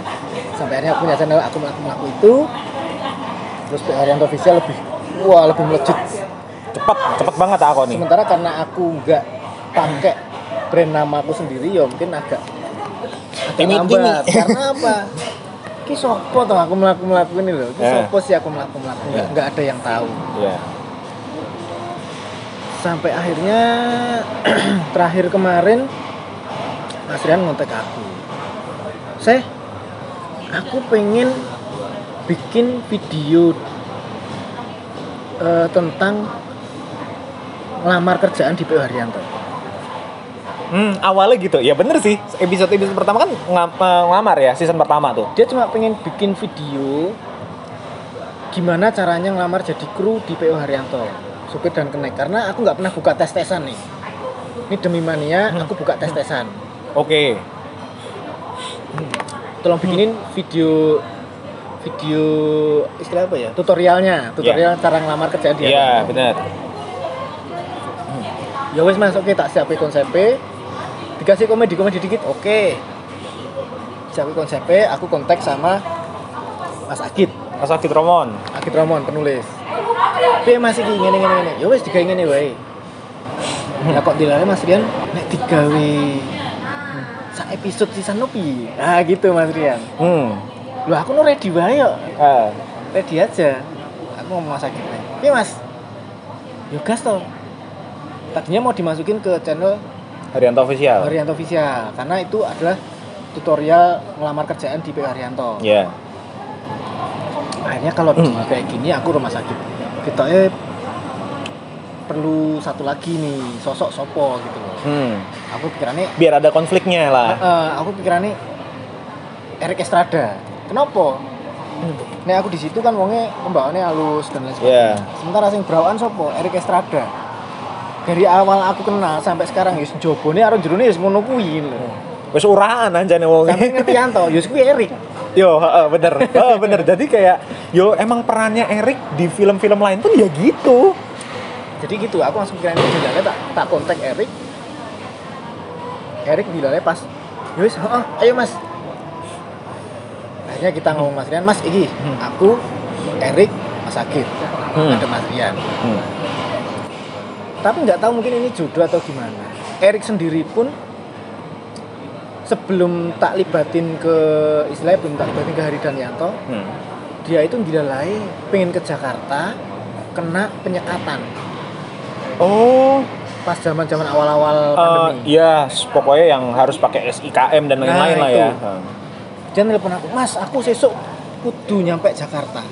sampai akhirnya aku punya channel aku melaku-melaku itu. Terus PO Haryanto Official lebih wah lebih melejit. Cepet, cepet banget aku nih. sementara karena aku nggak pakai brand nama aku sendiri ya mungkin agak agak lambat. *laughs* karena apa? Ki sopo toh aku melaku melaku ini loh. Ki sopo sih aku melaku melaku? Nggak Eh. nggak ada yang tahu. Iya. Sampai akhirnya *clears throat* terakhir kemarin Mas Rian ngontek aku saya aku pengen bikin video eh, tentang ngelamar kerjaan di PO Haryanto Hmm, awalnya gitu. Ya bener sih. Episode episode pertama kan eh, ngelamar ya, season pertama tuh. dia cuma pengen bikin video gimana caranya ngelamar jadi kru di PO Haryanto supir dan kenek. Karena aku nggak pernah buka tes tesan nih. Ini demi mania aku buka tes tesan Oke. tolong bikinin video video istilah apa ya? Tutorialnya. Tutorial cara ngelamar kerjaan di Iya, Haryanto. bener. ya wes mas. Oke tak siapin konsepnya dikasih komedi komedi dikit. Oke. Siapin konsepnya aku kontak sama Mas Agit. Mas Akit Romon. Agit Romon penulis tapi masih iki ngene ngene ngene ya wes digawe ngene wae. Ya kok dilare Mas Rian? Nek digawe. Sa episode sisan nopi ah gitu Mas Rian. Hmm. lu aku nu ready wae kok Eh, ready aja. Aku ngomong Mas Agit iya Mas? Yo gas tadinya mau dimasukin ke channel Haryanto Official. Haryanto Official. Karena itu adalah tutorial ngelamar kerjaan di PO Haryanto. Iya. akhirnya kalau di kayak gini aku rumah sakit kita eh perlu satu lagi nih sosok sopo gitu loh Hmm. aku pikirannya Biar ada konfliknya lah. eh, aku pikirannya Eric Estrada kenapa Nih aku di situ kan wongnya pembawaannya halus dan lain sebagainya. Iya. Sementara sing berawaan sopo Eric Estrada. Dari awal aku kenal sampai sekarang yus jobone karo jerone yus ngono kuwi lho. Wes urahan anjane wong. Sampai ngerti Yanto, yus kuwi Eric. Yo, heeh, bener. Heeh, bener. Jadi kayak yo emang perannya Eric di film-film lain pun ya gitu. jadi gitu aku langsung pikiran itu dilalnya tak tak kontak Erik Erik dilalnya pas yowis oh, ayo mas akhirnya kita ngomong mas Rian mas iki aku Erik mas Agit Hmm. ada mas Rian Hmm. tapi nggak tahu mungkin ini jodoh atau gimana Erik sendiri pun sebelum tak libatin ke istilahnya belum tak libatin ke Hari Danyanto Hmm. dia itu dilalai pengen ke Jakarta kena penyekatan. Oh, pas zaman zaman awal-awal eh, pandemi. iya, pokoknya yang harus pakai SIKM dan lain-lain Nah, lah ya. dia nelpon aku mas aku sesuk kudu nyampe Jakarta.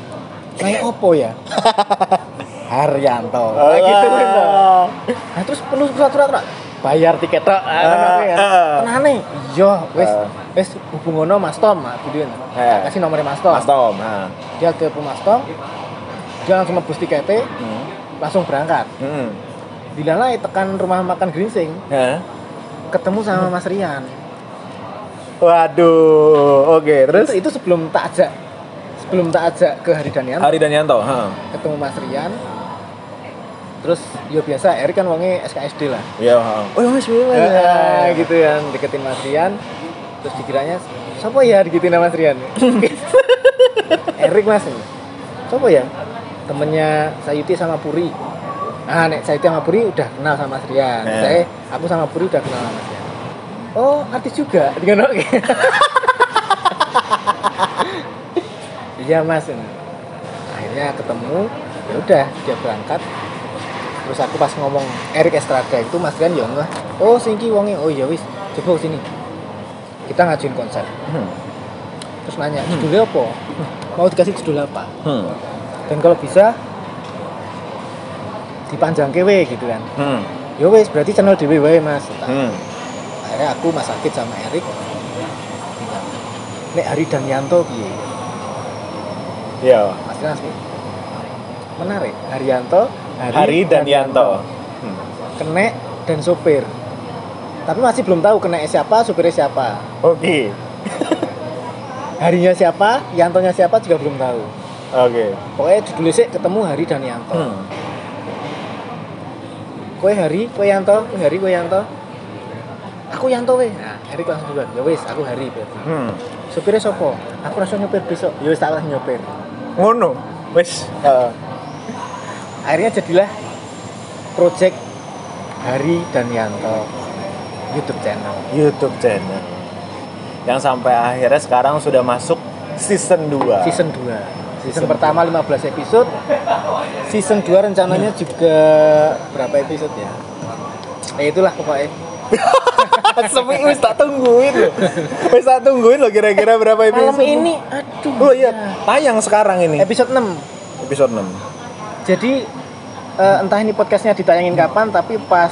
Naik opo ya? *laughs* Haryanto nah, gitu nah terus penuh surat-surat bayar tiket tok kan aku ya tenane iya wes Ah. wes hubungono Mas Tom ah video Eh. kasih nomornya Mas Tom Mas Tom. Nah. dia telepon Mas Tom dia langsung nebus tiketnya Hmm. langsung berangkat Hmm. dilalai tekan rumah makan Gringsing Hah? ketemu sama Mas Rian Waduh, oke, terus itu, itu sebelum tak ajak sebelum tak ajak ke Hari Danian Hari Danyanto, ha. ketemu Mas Rian terus ya biasa Erik kan wongnya SKSD lah. Iya. Oh, ya Mas, Mas. Ah, gitu kan deketin Mas Rian. Terus dikiranya siapa ya? Deketin sama Mas Rian. *laughs* Erik Mas. Siapa ya? Temennya Sayuti sama Puri. Ah nek Sayuti sama Puri udah kenal sama Mas Rian. Ya. saya aku sama Puri udah kenal sama Mas Rian. Oh artis juga? *laughs* Dengan oke *laughs* iya Mas. Akhirnya ketemu ya udah dia berangkat terus aku pas ngomong Erik Estrada itu Mas Rian ya enggak. Oh singki wonge. Oh ya wis. Coba sini. Kita ngajuin konsep Hmm. terus nanya judulnya apa? Mau dikasih judul apa? Hmm. dan kalau bisa dipanjang kewe gitu kan. Hmm. ya wis berarti channel dewe wae mas. Hmm. akhirnya aku Mas Akid sama Erik nek Hari Danyanto piye? Iya. Mas Rian menarik. Haryanto Hari dan Yanto. Hmm. kenek dan sopir tapi masih belum tahu kenek siapa sopirnya siapa Oke. *laughs* harinya siapa Yantonya siapa juga belum tahu Oke. pokoknya judulnya sih ketemu Hari dan Yanto Hmm. kue Hari kue Yanto kue Hari kue Yanto aku Yanto weh nah Erik langsung duluan ya wis aku Hari berarti Hmm. sopirnya sopo aku rasa nyopir besok ya wis tak lah nyopir Ngono. Wes. Eh, akhirnya jadilah project Hari dan Yanto YouTube channel YouTube channel. Yang sampai akhirnya sekarang sudah masuk season 2. season 2 season pertama 15 episode season 2 rencananya juga berapa episode ya ya itulah pokoknya *laughs* Sepi wis tak tungguin loh. Wis tak tungguin loh kira-kira berapa episode. malam ini aduh Oh iya, tayang sekarang ini. episode 6 Episode 6. jadi eh, entah ini podcastnya ditayangin kapan tapi pas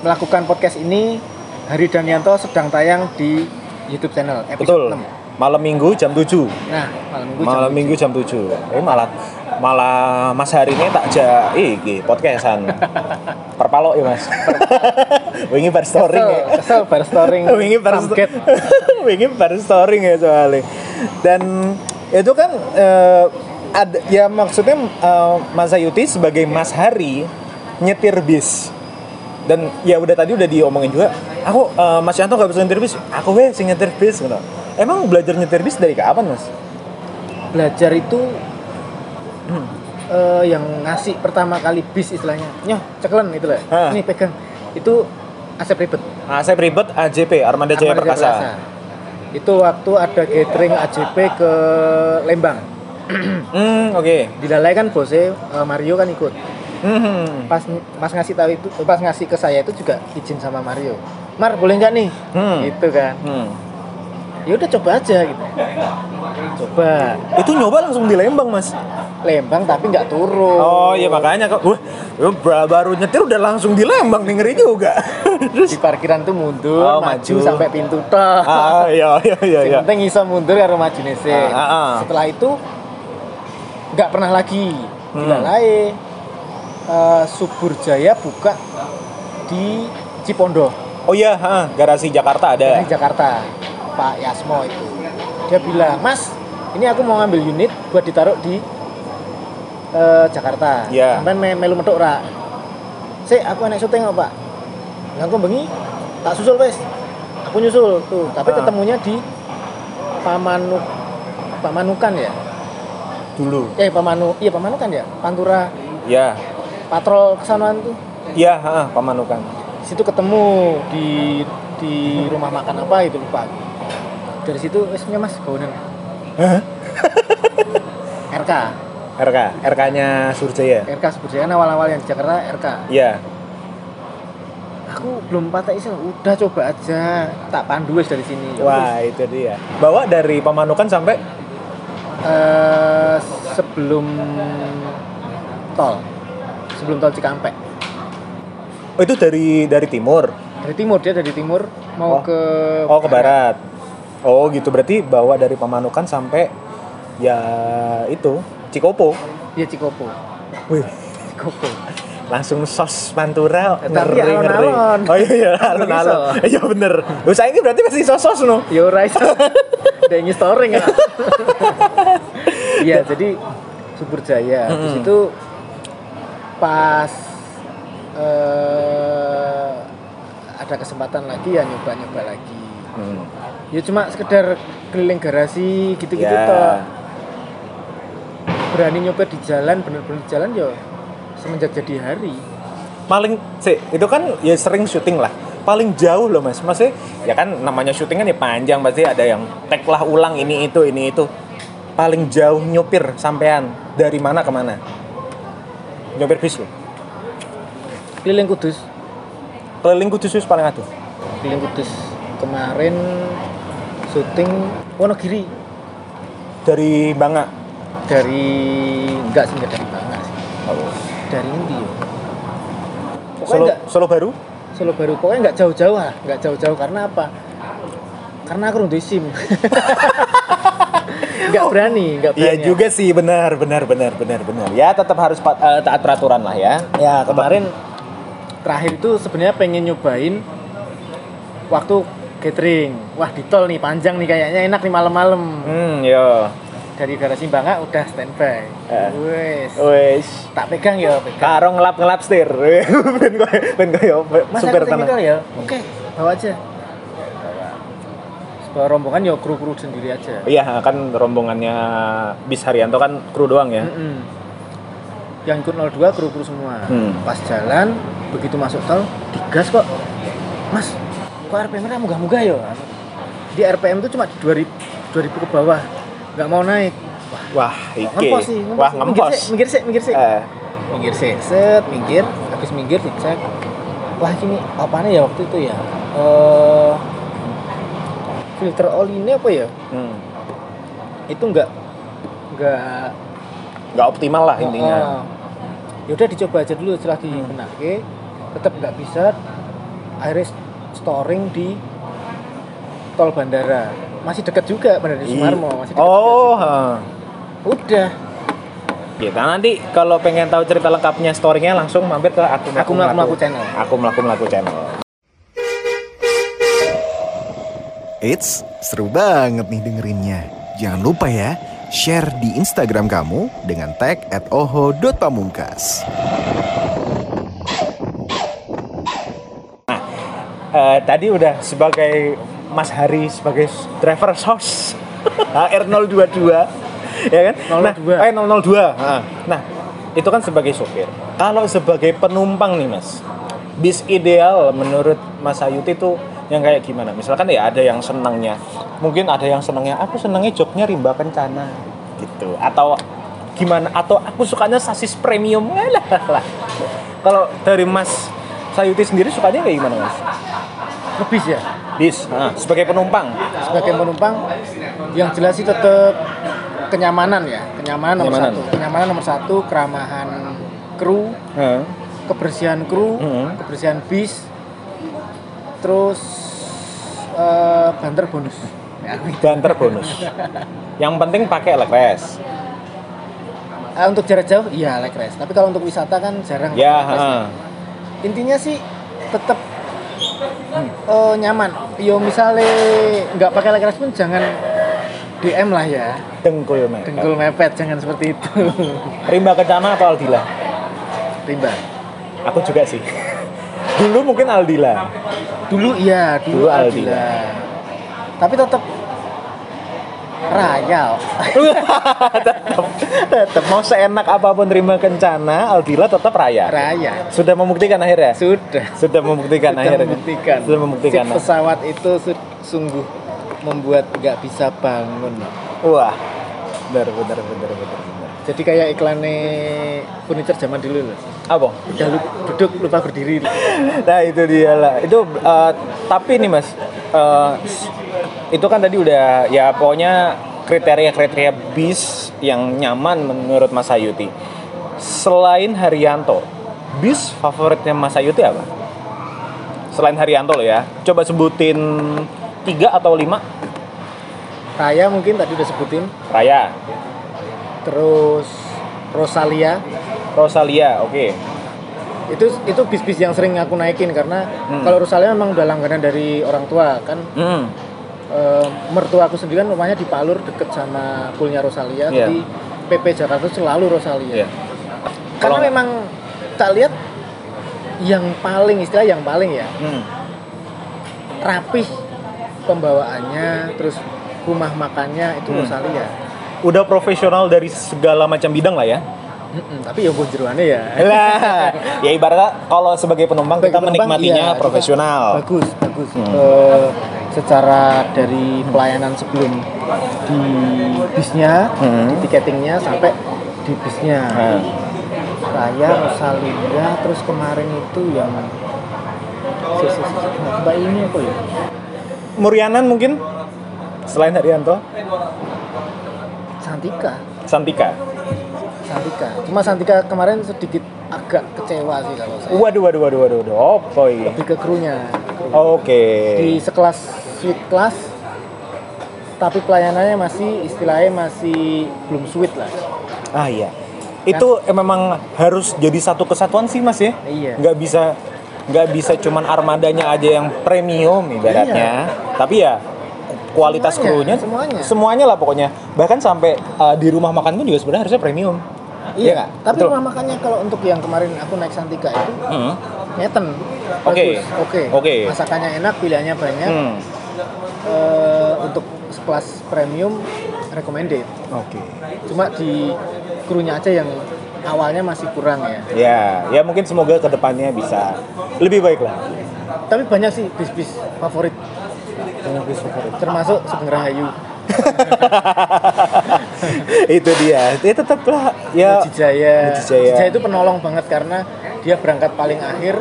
melakukan podcast ini Hari dan Yanto sedang tayang di YouTube channel episode Betul. 6 Malam Minggu jam 7. nah malam minggu Malam jam Minggu jam 7. Eh malah malah Mas hari ini tak ja iki podcastan. *laughs* Perpalok ya, Mas. *laughs* Wingi bar storing ya. kesel, bar storing *laughs* wingi bar wingi bar storing ya soalnya dan itu kan eh, ada ya maksudnya eh, Mas Ayuti sebagai Mas Hari nyetir bis. Dan ya udah tadi udah diomongin juga aku eh, Mas Yanto gak bisa nyetir bis. Aku weh sing nyetir bis gitu. Emang belajar nyetir bis dari kapan Mas? Belajar itu eh, yang ngasih pertama kali bis istilahnya. Nyoh ceklen itu lah Hah. ini pegang. Itu asep ribet. Saya ribet AJP Armada Jaya Perkasa. Itu waktu ada gathering AJP ke Lembang *coughs* hmm oke. Dilalai kan bosnya eh, Mario kan ikut. Hmm. Pas pas ngasih tahu itu pas ngasih ke saya itu juga izin sama Mario. Mar boleh nggak nih? Hmm. gitu kan. Hmm. Ya udah coba aja gitu. Coba. Itu nyoba langsung di Lembang Mas? Lembang tapi nggak turun. Oh iya makanya kok, wah bra- baru nyetir udah langsung di Lembang nih ngeri juga. Terus *laughs* di parkiran tuh mundur Oh, maju, maju. sampai pintu toh ah iya iya iya Yang iya. penting iso mundur karo maju nese. Ah, ah, ah. Setelah itu nggak pernah lagi Hmm. dilalai eh, Subur Jaya buka di Cipondo Oh iya, ha, garasi Jakarta ada. Jakarta. Pak Yasmo itu. Dia bilang, "Mas, ini aku mau ngambil unit buat ditaruh di eh, Jakarta. Sampai me melu metuk ra. Sik, aku enek syuting kok, Pak. Aku bengi tak susul wes. Aku nyusul tuh, tapi ketemunya di Pamanuk Pamanukan ya? Dulu. Eh, Pamanu, iya Pamanukan ya? Pantura Ya. patrol kesanaan tuh. Iya, ha, Pamanukan. situ ketemu di di rumah makan apa itu lupa dari situ esnya mas Hah? *laughs* RK RK, RK-nya Surjaya. RK sebetulnya awal-awal yang di Jakarta RK Iya. aku belum patah iseng udah coba aja tak pandu dari sini Wah, itu dia. Bawa dari Pamanukan sampai Eh, sebelum tol sebelum tol Cikampek Oh, itu dari dari timur. dari timur dia dari timur mau Oh. ke Oh, ke barat. Oh, gitu. Berarti bawa dari Pamanukan sampai ya itu Cikopo. Iya Cikopo Wih, Cikopo langsung sos Pantura tapi ngeri ngeri. Oh iya iya alon-alon. Bisa. Iya bener. Usaha ini berarti masih sos-sos no. Yo udah ingin storing ya. *laughs* Iya, jadi Subur Jaya. Habis Mm-mm. itu pas eh, ada kesempatan lagi ya nyoba-nyoba lagi. Hmm. Ya cuma sekedar keliling garasi gitu-gitu Ya. toh. Berani nyoba di jalan, bener-bener di jalan ya semenjak jadi hari. Paling sih itu kan ya sering syuting lah. Paling jauh loh mas. Maksudnya ya kan namanya syuting kan ya panjang pasti ada yang tag lah ulang ini itu ini itu. paling jauh nyopir sampean dari mana ke mana? Nyopir bis loh. keliling Kudus Keliling Kudus wis paling aduh. keliling Kudus kemarin syuting Wonogiri Dari Bangka. dari enggak sih enggak dari Bangka sih dari Indi ya pokoknya Solo, enggak Solo baru? Solo baru. Pokoknya enggak jauh-jauh lah enggak jauh-jauh. Karena apa? Karena aku udah sim. *laughs* Enggak berani enggak berani. Iya juga sih, benar, benar, benar, benar, benar. Ya tetap harus eh, taat peraturan lah ya. ya kemarin terakhir itu sebenarnya pengen nyobain waktu catering wah di tol nih panjang nih kayaknya. Enak nih malam-malam. Hmm, yo. Dari garasi Bangka udah standby Eh. wes Wes. tak pegang ya pegang Karo ngelap ngelap setir. *laughs* ben koyo ben koyo supir tenan. ya oke bawa aja bawa rombongan ya kru kru sendiri aja Iya, kan rombongannya Bis Haryanto kan kru doang ya. Mm-mm. yang ikut 02 kru kru semua Hmm. pas jalan begitu masuk tol digas kok mas kok RPM nya munggah-munggah ya di RPM itu cuma di 2000 2000 ke bawah nggak mau naik. Wah, iki. ngempos sih Wah, sih. ngempos. minggir sih minggir sih minggir sih. Eh, minggir sih. Set minggir. Habis minggir dicek. Wah ini apa ya waktu itu ya? Eh filter oli ini apa ya? Hmm. itu enggak enggak Nggak optimal lah intinya. ya udah dicoba aja dulu setelah dibenake tetap nggak bisa. Akhirnya storing di tol bandara masih dekat juga bandara Ih. Sumarmo masih dekat Oh, juga udah Kita nanti kalau pengen tahu cerita lengkapnya storynya langsung mampir ke aku Aku Melaku Melaku channel. Aku melaku melaku channel. Eits, seru banget nih dengerinnya. Jangan lupa ya, share di Instagram kamu dengan tag at oho.pamungkas. Eh, tadi udah sebagai Mas Hari sebagai driver sos HR022 ya kan? 002. Nah, eh 002. Nah, nah, itu kan sebagai sopir. Kalau sebagai penumpang nih Mas, bis ideal menurut Mas Ayuti itu yang kayak gimana? Misalkan ya ada yang senangnya, mungkin ada yang senangnya, aku senangnya joknya rimba kencana gitu, atau gimana? Atau aku sukanya sasis premium *laughs* lah lah. Kalau dari Mas Sayuti sendiri sukanya kayak gimana Mas? Lebih ya Bis, nah, sebagai penumpang. sebagai penumpang yang jelas sih tetap kenyamanan ya kenyamanan nomor Kenyamanan. satu kenyamanan nomor satu keramahan kru kebersihan kru Mhm. kebersihan bis terus eh, banter bonus *laughs* Banter bonus. Yang penting pakai lekres. Ah, untuk jarak jauh iya leg rest tapi kalau untuk wisata kan jarang Ya, leg intinya sih tetap eh, nyaman yo misalnya nggak pakai leg rest pun jangan DM lah ya Dengkul mepet. dengkul mepet jangan seperti itu Rimba kencana apa Aldila? rimba Aku juga sih. Dulu mungkin Aldila. dulu iya dulu, Dulu Aldila. Aldila. tapi tetap Rayal *laughs* tetap, tetap mau seenak apa pun terima kencana, Aldila tetap raya. Raya Sudah membuktikan akhirnya. sudah Sudah membuktikan sudah akhirnya. membuktikan Sudah membuktikan. Sip pesawat itu su- sungguh membuat nggak bisa bangun Wah. Benar, benar, benar, benar, jadi kayak iklannya furniture zaman dulu loh Apa? udah duduk lupa berdiri *laughs* Nah itu dia lah. Itu eh, tapi nih mas, eh, itu kan tadi udah ya pokoknya kriteria-kriteria bis yang nyaman menurut Mas Ayuti. Selain Haryanto, bis favoritnya Mas Ayuti apa? Selain Haryanto loh ya, coba sebutin tiga atau lima. Raya mungkin tadi udah sebutin Raya, terus Rosalia Rosalia, oke. itu itu bis-bis yang sering aku naikin karena Hmm. kalau Rosalia memang udah langganan dari orang tua kan Hmm. Eh, mertua aku sendiri kan rumahnya di Palur deket sama poolnya Rosalia Iya. jadi PP Jakarta selalu Rosalia Iya. karena Kalau- memang tak lihat yang paling istilah yang paling ya Hmm. rapih pembawaannya terus rumah makannya itu Hmm. Rosalia Udah profesional dari segala macam bidang lah ya. Mm-mm, tapi ya jeruannya ya *laughs* lah ya ibaratnya kalau sebagai penumpang kita Bagi penumpang, menikmatinya iya, profesional bagus bagus Hmm. Eh, secara dari pelayanan sebelum di bisnya, Hmm. di tiketingnya sampai di bisnya. Nah, Raya, Rosalinda, terus kemarin itu yang si, si, si, Mbak ini apa ya? Murianan mungkin selain Haryanto, Santika. Santika. Santika. Cuma Santika kemarin sedikit agak kecewa sih kalau saya. Waduh, waduh, waduh, waduh, waduh. Apa ini? Lebih ke krunya. Oke. Di sekelas suite class tapi pelayanannya masih istilahnya masih belum sweet lah. Ah iya. Itu eh, memang harus jadi satu kesatuan sih mas ya. Iya. Nggak bisa nggak bisa cuman armadanya aja yang premium ibaratnya. Tapi ya kualitas Semuanya, krunya semuanya. semuanya lah pokoknya. Bahkan sampai uh, di rumah makan pun juga sebenarnya harusnya premium. Iya nggak? Tapi Betul. rumah makannya kalau untuk yang kemarin aku naik Santika itu Hmm. ngeten. Oke. Oke. Oke. Masakannya enak, pilihannya banyak. Hmm. Eh, untuk sekelas premium recommended. Oke. Cuma di krunya aja yang awalnya masih kurang ya. Ya, ya mungkin semoga ke depannya bisa lebih baik lah. Tapi banyak sih bis-bis favorit Banyak bis favorit. termasuk Sugeng Rahayu, *laughs* itu dia. Ya tetaplah ya. Jaya. Jaya. itu penolong banget karena dia berangkat paling akhir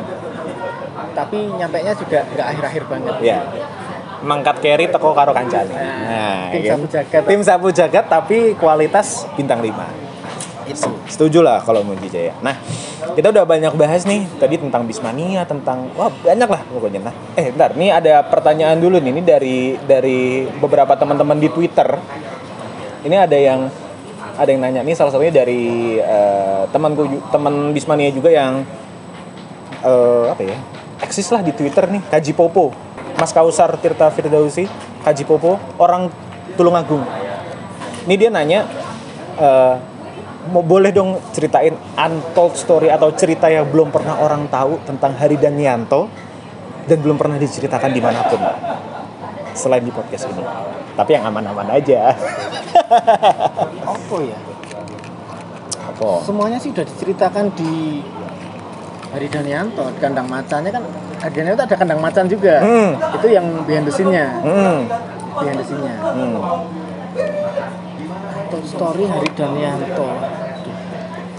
tapi nyampe nya juga nggak akhir-akhir banget. Ya. Mangkat carry teko karo kancane. Nah, tim kan? sapu jagat. Tim sapu jagat tapi kualitas bintang 5. Itu. Setuju lah kalau Muji Jaya. Nah, kita udah banyak bahas nih tadi tentang Bismania, tentang wah banyak lah pokoknya. Nah, eh bentar, nih ada pertanyaan dulu nih, ini dari dari beberapa teman-teman di Twitter. Ini ada yang ada yang nanya nih salah satunya dari eh, temanku teman Bismania juga yang eh, apa ya? Eksis lah di Twitter nih, Kaji Popo. Mas Kausar Tirta Firdausi, Kaji Popo, orang Tulungagung. Ini dia nanya eh, mau boleh dong ceritain untold story atau cerita yang belum pernah orang tahu tentang Hari Danianto dan belum pernah diceritakan di mana pun selain di podcast ini. Tapi yang aman-aman aja. Apa ya? Apa? Semuanya sih udah diceritakan di Hari Danianto, kandang macannya kan Hari Danianto ada kandang macan juga. Hmm. Itu yang behind the scene-nya. Hmm. Behind the scene-nya. hmm. Untuk story Hari Danianto.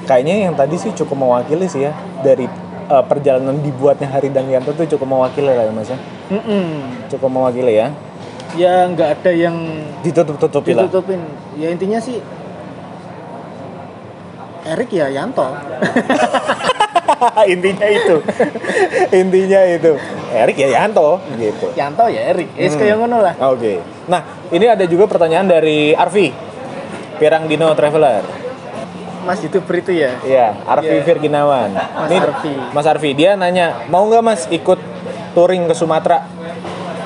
Kayaknya yang tadi sih cukup mewakili sih ya dari eh, perjalanan dibuatnya Hari Danianto tuh cukup mewakili lah ya Mas ya. Mm-mm. Cukup mewakili ya. Ya nggak ada yang Ditutup-tutupi lah. ditutupin. Ya intinya sih Erik ya Yanto. *laughs* *laughs* Intinya itu. *laughs* Intinya itu. Erik ya Yanto gitu. Yanto ya Erik. Eh Hmm. kayak ngono lah. Oke. Nah, ini ada juga pertanyaan dari Arfi. Pirang Dino Traveler. Mas youtuber itu ya. Iya, Arfi Iya. Virginawan. Mas Ini Arfi. Mas Arfi, dia nanya, mau nggak Mas ikut touring ke Sumatera?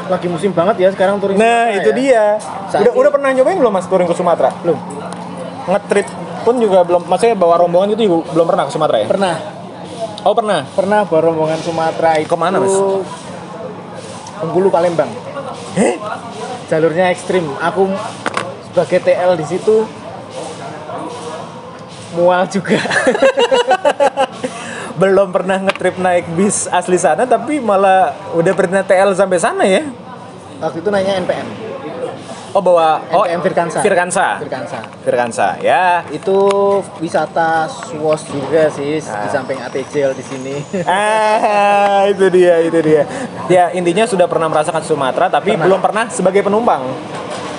Lagi musim banget ya sekarang touring Nah, Sumatera itu ya. dia. Saat Udah, ini- udah pernah nyobain belum Mas touring ke Sumatera? Belum. Ngetrip pun juga belum, maksudnya bawa rombongan itu juga belum pernah ke Sumatera ya? Pernah. Oh pernah. Pernah bawa rombongan Sumatera itu. Ke mana, Mas? Bengkulu Palembang. Eh? Jalurnya ekstrim. Aku sebagai TL di situ mual juga. *laughs* belum pernah ngetrip naik bis asli sana tapi malah udah pernah TL sampai sana ya? Waktu itu nanya NPM. Oh bawa oh NPM Firkansa. Firkansa. Firkansa. Firkansa ya. Itu wisata SWOS juga sih Ah. di samping ATJL di sini. *laughs* Ah itu dia itu dia. Ya intinya sudah pernah merasakan Sumatera tapi Pernah. belum pernah sebagai penumpang.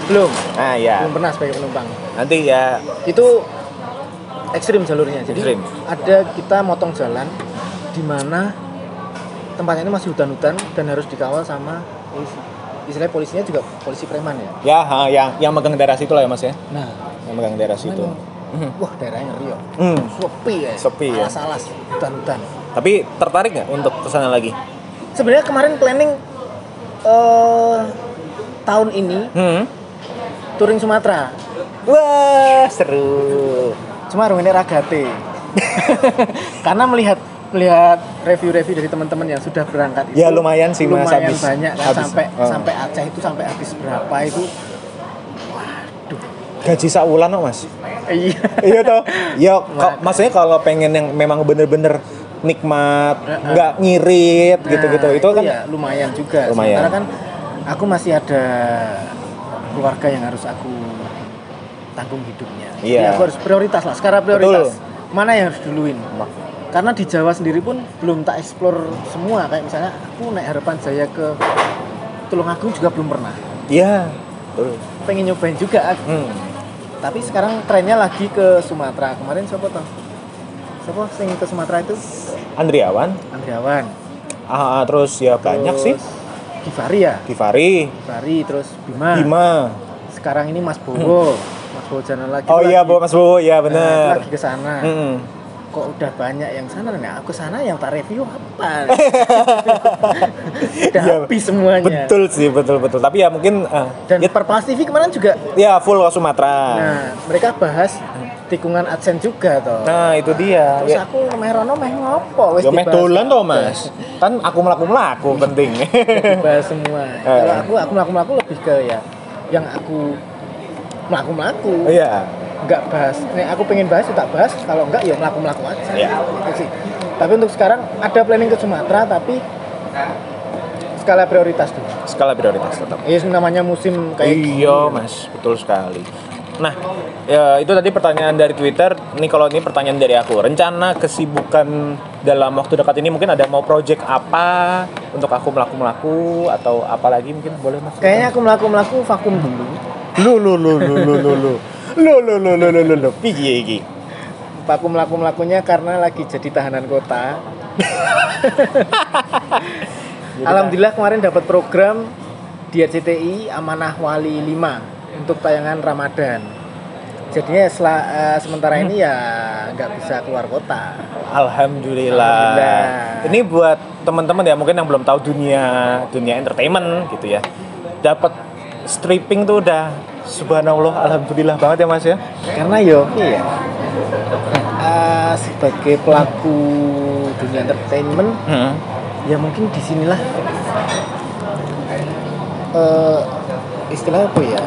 Belum. Ah ya. Belum pernah sebagai penumpang. Nanti ya Itu ekstrim jalurnya. Jadi Ekstrim. ada kita motong jalan di mana tempatnya ini masih hutan-hutan dan harus dikawal sama polisi. Istilahnya polisinya juga polisi preman ya. ya ha, yang yang megang daerah situ lah ya mas ya. Nah, Yang megang daerah situ. Cuman, wah daerahnya ngeri ya. Hmm. Sepi ya. Sepi ya. Alas-alas, hutan-hutan. Tapi tertarik nggak untuk ke sana lagi? Sebenarnya kemarin planning eh tahun ini Hmm. touring Sumatera. Wah seru. Cuma rumahnya ragate. *laughs* Karena melihat melihat review-review dari teman-teman yang sudah berangkat itu Ya, lumayan sih, Mas, lumayan habis- banyak kan habis. sampai Oh. sampai Aceh itu sampai habis berapa itu Gaji saulan kok mas. iya iya toh. Ya, *laughs* maksudnya kalau pengen yang memang bener-bener nikmat, nggak ngirit Nah, gitu-gitu, itu, kan ya lumayan juga Lumayan. sementara kan aku masih ada keluarga yang harus aku tanggung hidupnya. Jadi Iya. aku harus prioritas lah, skala prioritas. Mana yang harus duluin? Karena di Jawa sendiri pun belum tak explore semua. Kayak misalnya aku naik harapan saya ke Tulungagung juga belum pernah. Iya. Betul. Pengen nyobain juga. aku. Hmm. Tapi sekarang trennya lagi ke Sumatera. Kemarin siapa tau? Siapa sing ke Sumatera itu? Andriawan. Andriawan. Ah, ah, terus ya banyak sih. Terus Givari ya? Givari, Givari terus Bima. Bima. Sekarang ini Mas Bowo. Mas Bowo jalan lagi. Oh iya, Bu Mas Bu, ya Nah, itu bener. lagi ke sana. Mm-mm. Kok udah banyak yang sana nah aku sana yang tak review apa? *laughs* udah Iya, habis semuanya. Betul sih, betul betul. Tapi ya mungkin ah, Dan ya, per Plus TV kemarin juga ya full ke Sumatera. Nah, mereka bahas tikungan AdSense juga toh. Nah, itu dia. Terus Ya, aku meh rono meh ngopo wis ya meh dolan toh. Mas. Kan aku melaku-melaku *laughs* penting. Dibahas semua. *laughs* Eh. Kalau aku aku melaku-melaku lebih ke ya yang aku melaku-melaku. Iya. Enggak bahas. Nih aku pengen bahas ya tak bahas, kalau enggak ya melaku-melaku aja. Iya. Gitu sih. Tapi untuk sekarang ada planning ke Sumatera tapi skala prioritas dulu. Skala prioritas tetap. Ya namanya musim kayak. Iya, Mas, betul sekali. Nah, ya itu tadi pertanyaan dari Twitter. Ini kalau ini pertanyaan dari aku. Rencana kesibukan dalam waktu dekat ini mungkin ada mau project apa untuk aku melaku-melaku atau apa lagi mungkin boleh Mas? Kayaknya aku melaku-melaku vakum dulu. lu lu lu lu lu lu lu lu lu lu lu lu lu piye iki? Vakum melaku-melakunya karena lagi jadi tahanan kota. *laughs* Alhamdulillah kemarin dapat program di RCTI Amanah Wali 5 untuk tayangan Ramadan. Jadinya sela- eh, sementara ini ya nggak bisa keluar kota. Alhamdulillah. Alhamdulillah. Ini buat teman-teman ya mungkin yang belum tahu dunia dunia entertainment gitu ya. Dapat stripping tuh udah subhanallah alhamdulillah banget ya Mas ya. Karena yo iya. Eh, sebagai pelaku dunia entertainment Hmm. ya mungkin di sinilah eh istilahnya apa ya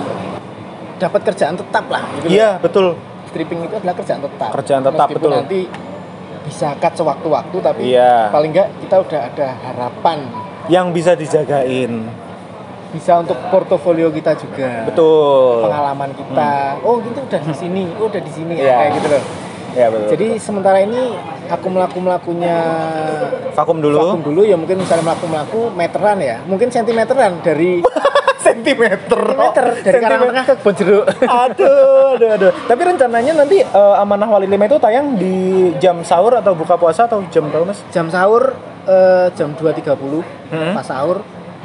dapat kerjaan tetap lah gitu. Iya, betul. stripping itu adalah kerjaan tetap Kerjaan tetap, Meskipun betul. nanti bisa cut sewaktu-waktu tapi Iya. paling enggak kita udah ada harapan Yang bisa dijagain. Bisa untuk portofolio kita juga Betul. pengalaman kita oh gitu udah di sini oh udah di sini ya kayak gitu loh Ya betul. jadi sementara ini aku melaku melakunya vakum dulu. vakum dulu ya mungkin misalnya melaku melaku meteran ya mungkin sentimeteran dari *laughs* sentimeter. meter dari Karang Tengah ke Kebon Jeruk *laughs* aduh, aduh, aduh. Tapi rencananya nanti eh, Amanah Wali 5 itu tayang di jam sahur atau buka puasa atau jam berapa, Mas? jam sahur eh, jam 2.30 Hmm. pas sahur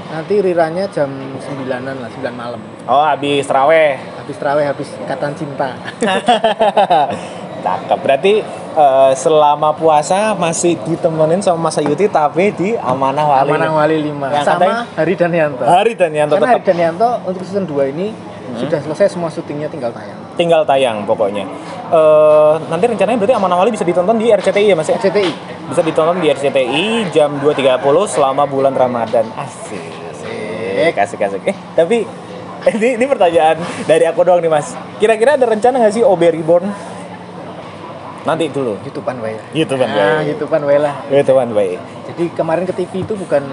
nanti riranya jam 9-an lah 9 malam Oh, habis teraweh. habis terawih habis ikatan cinta *laughs* Cakep. Berarti eh, selama puasa masih ditemenin sama Mas Ayuti tapi di Amanah Wali. Amanah Wali 5 Yang sama katanya- Hari Danianto Hari dan Yanto karena Hari tetap Danianto untuk season 2 ini sudah selesai semua syutingnya tinggal tayang tinggal tayang pokoknya. Eh, nanti rencananya berarti Amanah Wali bisa ditonton di RCTI ya, Mas ya? RCTI Bisa ditonton di RCTI jam 2.30 selama bulan Ramadan. Asik. Asik. Asik, asik. Eh, tapi *laughs* ini, ini pertanyaan dari aku doang nih, Mas. Kira-kira ada rencana nggak sih OB Reborn? Nanti dulu. YouTubean lah. YouTubean nah, wae. YouTubean wae lah YouTubean baik. jadi kemarin ke TV itu bukan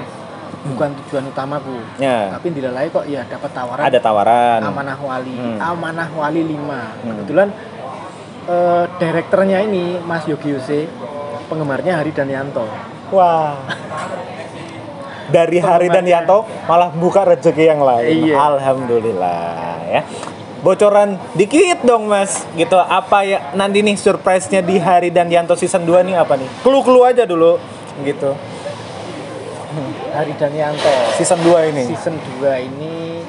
bukan tujuan utamaku Ya. tapi dilalai kok ya dapat tawaran Ada tawaran. Amanah Wali, Hmm. Amanah Wali 5. Kebetulan eh, direkturnya ini Mas Yogi Yuse, penggemarnya Hari Danianto. Wah. Dari Hari dan Yanto malah buka rezeki yang lain. Iya. Alhamdulillah ya. Bocoran dikit dong Mas. Gitu apa ya nanti nih surprise-nya di Hari dan Yanto season 2 nih apa nih? Clue-clue aja dulu gitu. Hari Danianto. Season 2 ini. Season 2 ini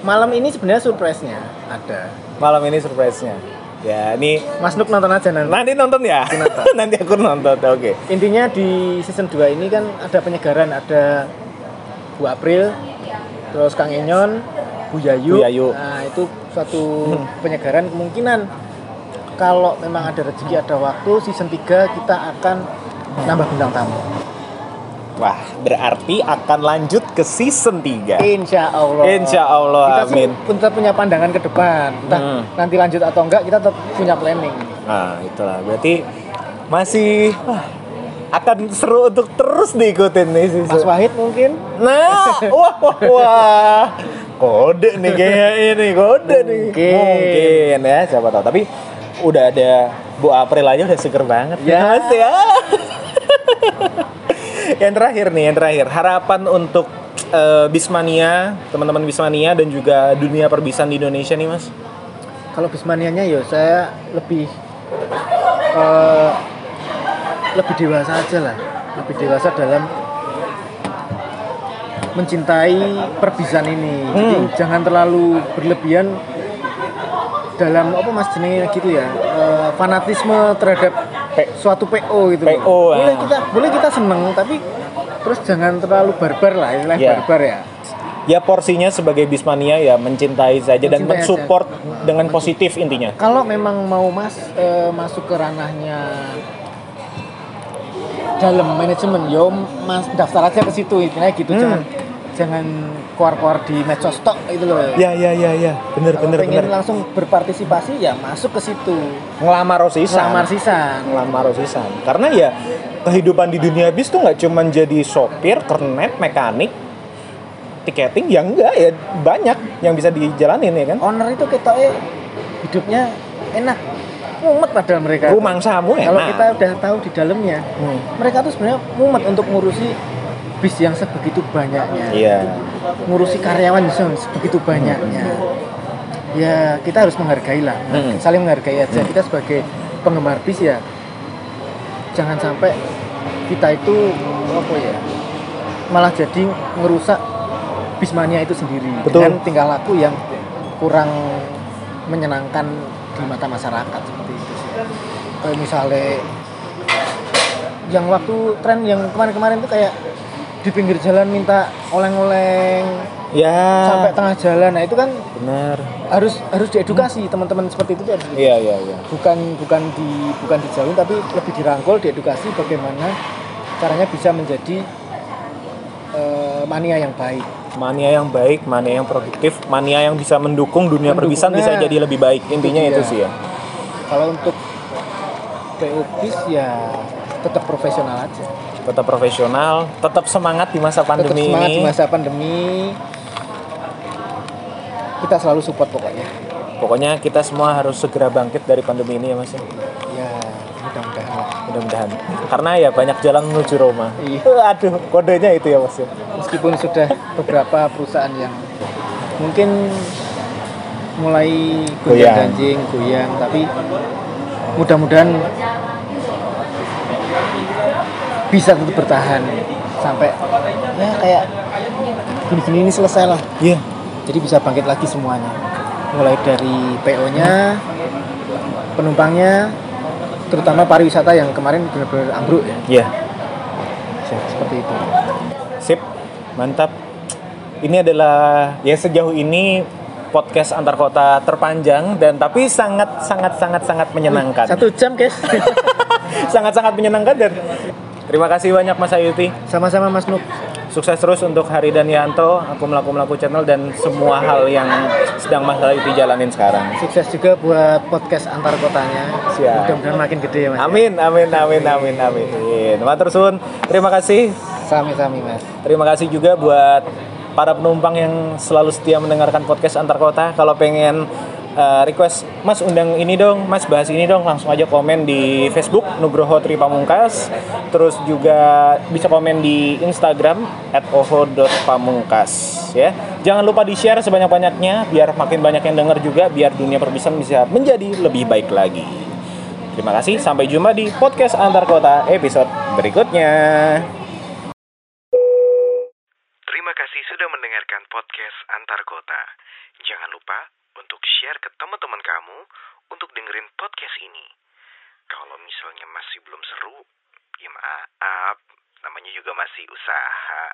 malam ini sebenarnya surprise-nya ada. Malam ini surprise-nya. Ya, ini Mas Nuk nonton aja nanti. nanti nonton ya. nonton. *laughs* nanti aku nonton. Oke. Intinya di season 2 ini kan ada penyegaran, ada Bu April, terus Kang Enyon, Bu Yayu. Bu Yayu. Nah, itu suatu penyegaran kemungkinan kalau memang ada rezeki ada waktu season 3 kita akan nambah bintang tamu. Wah, berarti akan lanjut ke season 3. Insya Allah. Insya Allah, Kita sih amin. tetap punya pandangan ke depan. Entah Hmm. nanti lanjut atau enggak, kita tetap punya planning. Nah, itulah. Berarti masih wah, akan seru untuk terus diikutin nih sih. Mas Wahid mungkin Nah, *laughs* wah, wah, wah. Kode nih kayak ini, kode nih. Mungkin. Mungkin ya, siapa tahu. Tapi udah ada Bu April aja udah seger banget. Ya. Mas ya. *laughs* yang terakhir nih, yang terakhir. Harapan untuk eh, Bismania, teman-teman Bismania dan juga dunia perbisan di Indonesia nih, Mas. kalau Bismanianya ya saya lebih eh, lebih dewasa aja lah lebih dewasa dalam mencintai perbisan ini jadi Hmm. jangan terlalu berlebihan dalam apa mas jenenge gitu ya eh, fanatisme terhadap P- suatu PO gitu loh. PO, boleh ah. kita boleh kita seneng tapi terus jangan terlalu barbar lah istilahnya Ya. barbar ya Ya porsinya sebagai Bismania ya mencintai saja dan Mencintai aja. mensupport dengan positif intinya. kalau memang mau mas eh, masuk ke ranahnya dalam manajemen yo mas daftar aja ke situ intinya gitu Hmm. jangan jangan keluar-keluar di medsos tok itu loh Ya ya ya ya, bener Kalau bener pengen bener. langsung berpartisipasi ya masuk ke situ Ngelamar Rosisan. Lamar sisan ngelamar Rosisan. Karena ya kehidupan di dunia bis tuh nggak cuman jadi sopir, kernet, mekanik, tiketing ya enggak ya banyak yang bisa dijalanin ya kan. owner itu kita hidupnya enak mumet padahal mereka Rumah samu enak. kalau kita udah tahu di dalamnya Hmm. mereka tuh sebenarnya mumet untuk ngurusi bis yang sebegitu banyaknya Iya. ngurusi karyawan sebegitu banyaknya ya kita harus menghargai lah Hmm. saling menghargai aja kita sebagai penggemar bis ya jangan sampai kita itu apa ya malah jadi ngerusak bismania itu sendiri Betul. dengan tingkah laku yang kurang menyenangkan di mata masyarakat seperti itu sih. Kayak misalnya yang waktu tren yang kemarin-kemarin itu kayak di pinggir jalan minta oleng-oleng Ya. sampai tengah jalan nah itu kan benar. harus harus diedukasi teman-teman seperti itu harus Iya iya iya. bukan bukan di bukan dijauhin tapi lebih dirangkul diedukasi bagaimana caranya bisa menjadi eh, mania yang baik Mania yang baik, mania yang produktif, mania yang bisa mendukung dunia perbisan bisa nah. jadi lebih baik. Intinya Itu itu sih ya. kalau untuk PO ya tetap profesional aja Tetap profesional, tetap semangat di masa tetap pandemi semangat ini. di masa pandemi kita selalu support pokoknya Pokoknya kita semua harus segera bangkit dari pandemi ini ya Mas. ya. ya mudah-mudahan Mudah-mudahan. Karena ya banyak jalan menuju Roma. Iya. *laughs* Aduh, kodenya itu ya Mas. ya. meskipun sudah beberapa perusahaan yang mungkin mulai Goyang. goyang ganjing goyang tapi mudah-mudahan bisa tetap bertahan sampai ya kayak gini-gini ini selesai lah Iya. jadi bisa bangkit lagi semuanya mulai dari PO-nya penumpangnya terutama pariwisata yang kemarin benar-benar ambruk ya Iya. seperti itu Sip. Mantap. Ini adalah ya sejauh ini podcast antar kota terpanjang dan tapi sangat sangat sangat sangat menyenangkan. satu jam guys *laughs* sangat sangat menyenangkan dan terima kasih banyak Mas Ayuti. sama-sama Mas Nuk Sukses terus untuk Hari dan Yanto, aku melaku melaku channel dan semua hal yang sedang Mas Ayuti jalanin sekarang. sukses juga buat podcast antar kotanya Siap. mudah-mudahan makin gede ya Mas Amin, amin, amin, amin, amin. Matur suwun. Terima kasih. sami-sami Mas Terima kasih juga buat para penumpang yang selalu setia mendengarkan podcast antar kota. Kalau pengen uh, request, Mas undang ini dong, Mas bahas ini dong, langsung aja komen di Facebook Nugroho Tri Pamungkas. Terus juga bisa komen di Instagram @oho.pamungkas ya. Jangan lupa di-share sebanyak-banyaknya biar makin banyak yang dengar juga biar dunia perbisan bisa menjadi lebih baik lagi. Terima kasih, sampai jumpa di podcast antar kota episode berikutnya. Terima kasih sudah mendengarkan podcast Antar Kota. Jangan lupa share ke teman-teman kamu untuk dengerin podcast ini. Kalau misalnya masih belum seru, ya maaf, namanya juga masih usaha.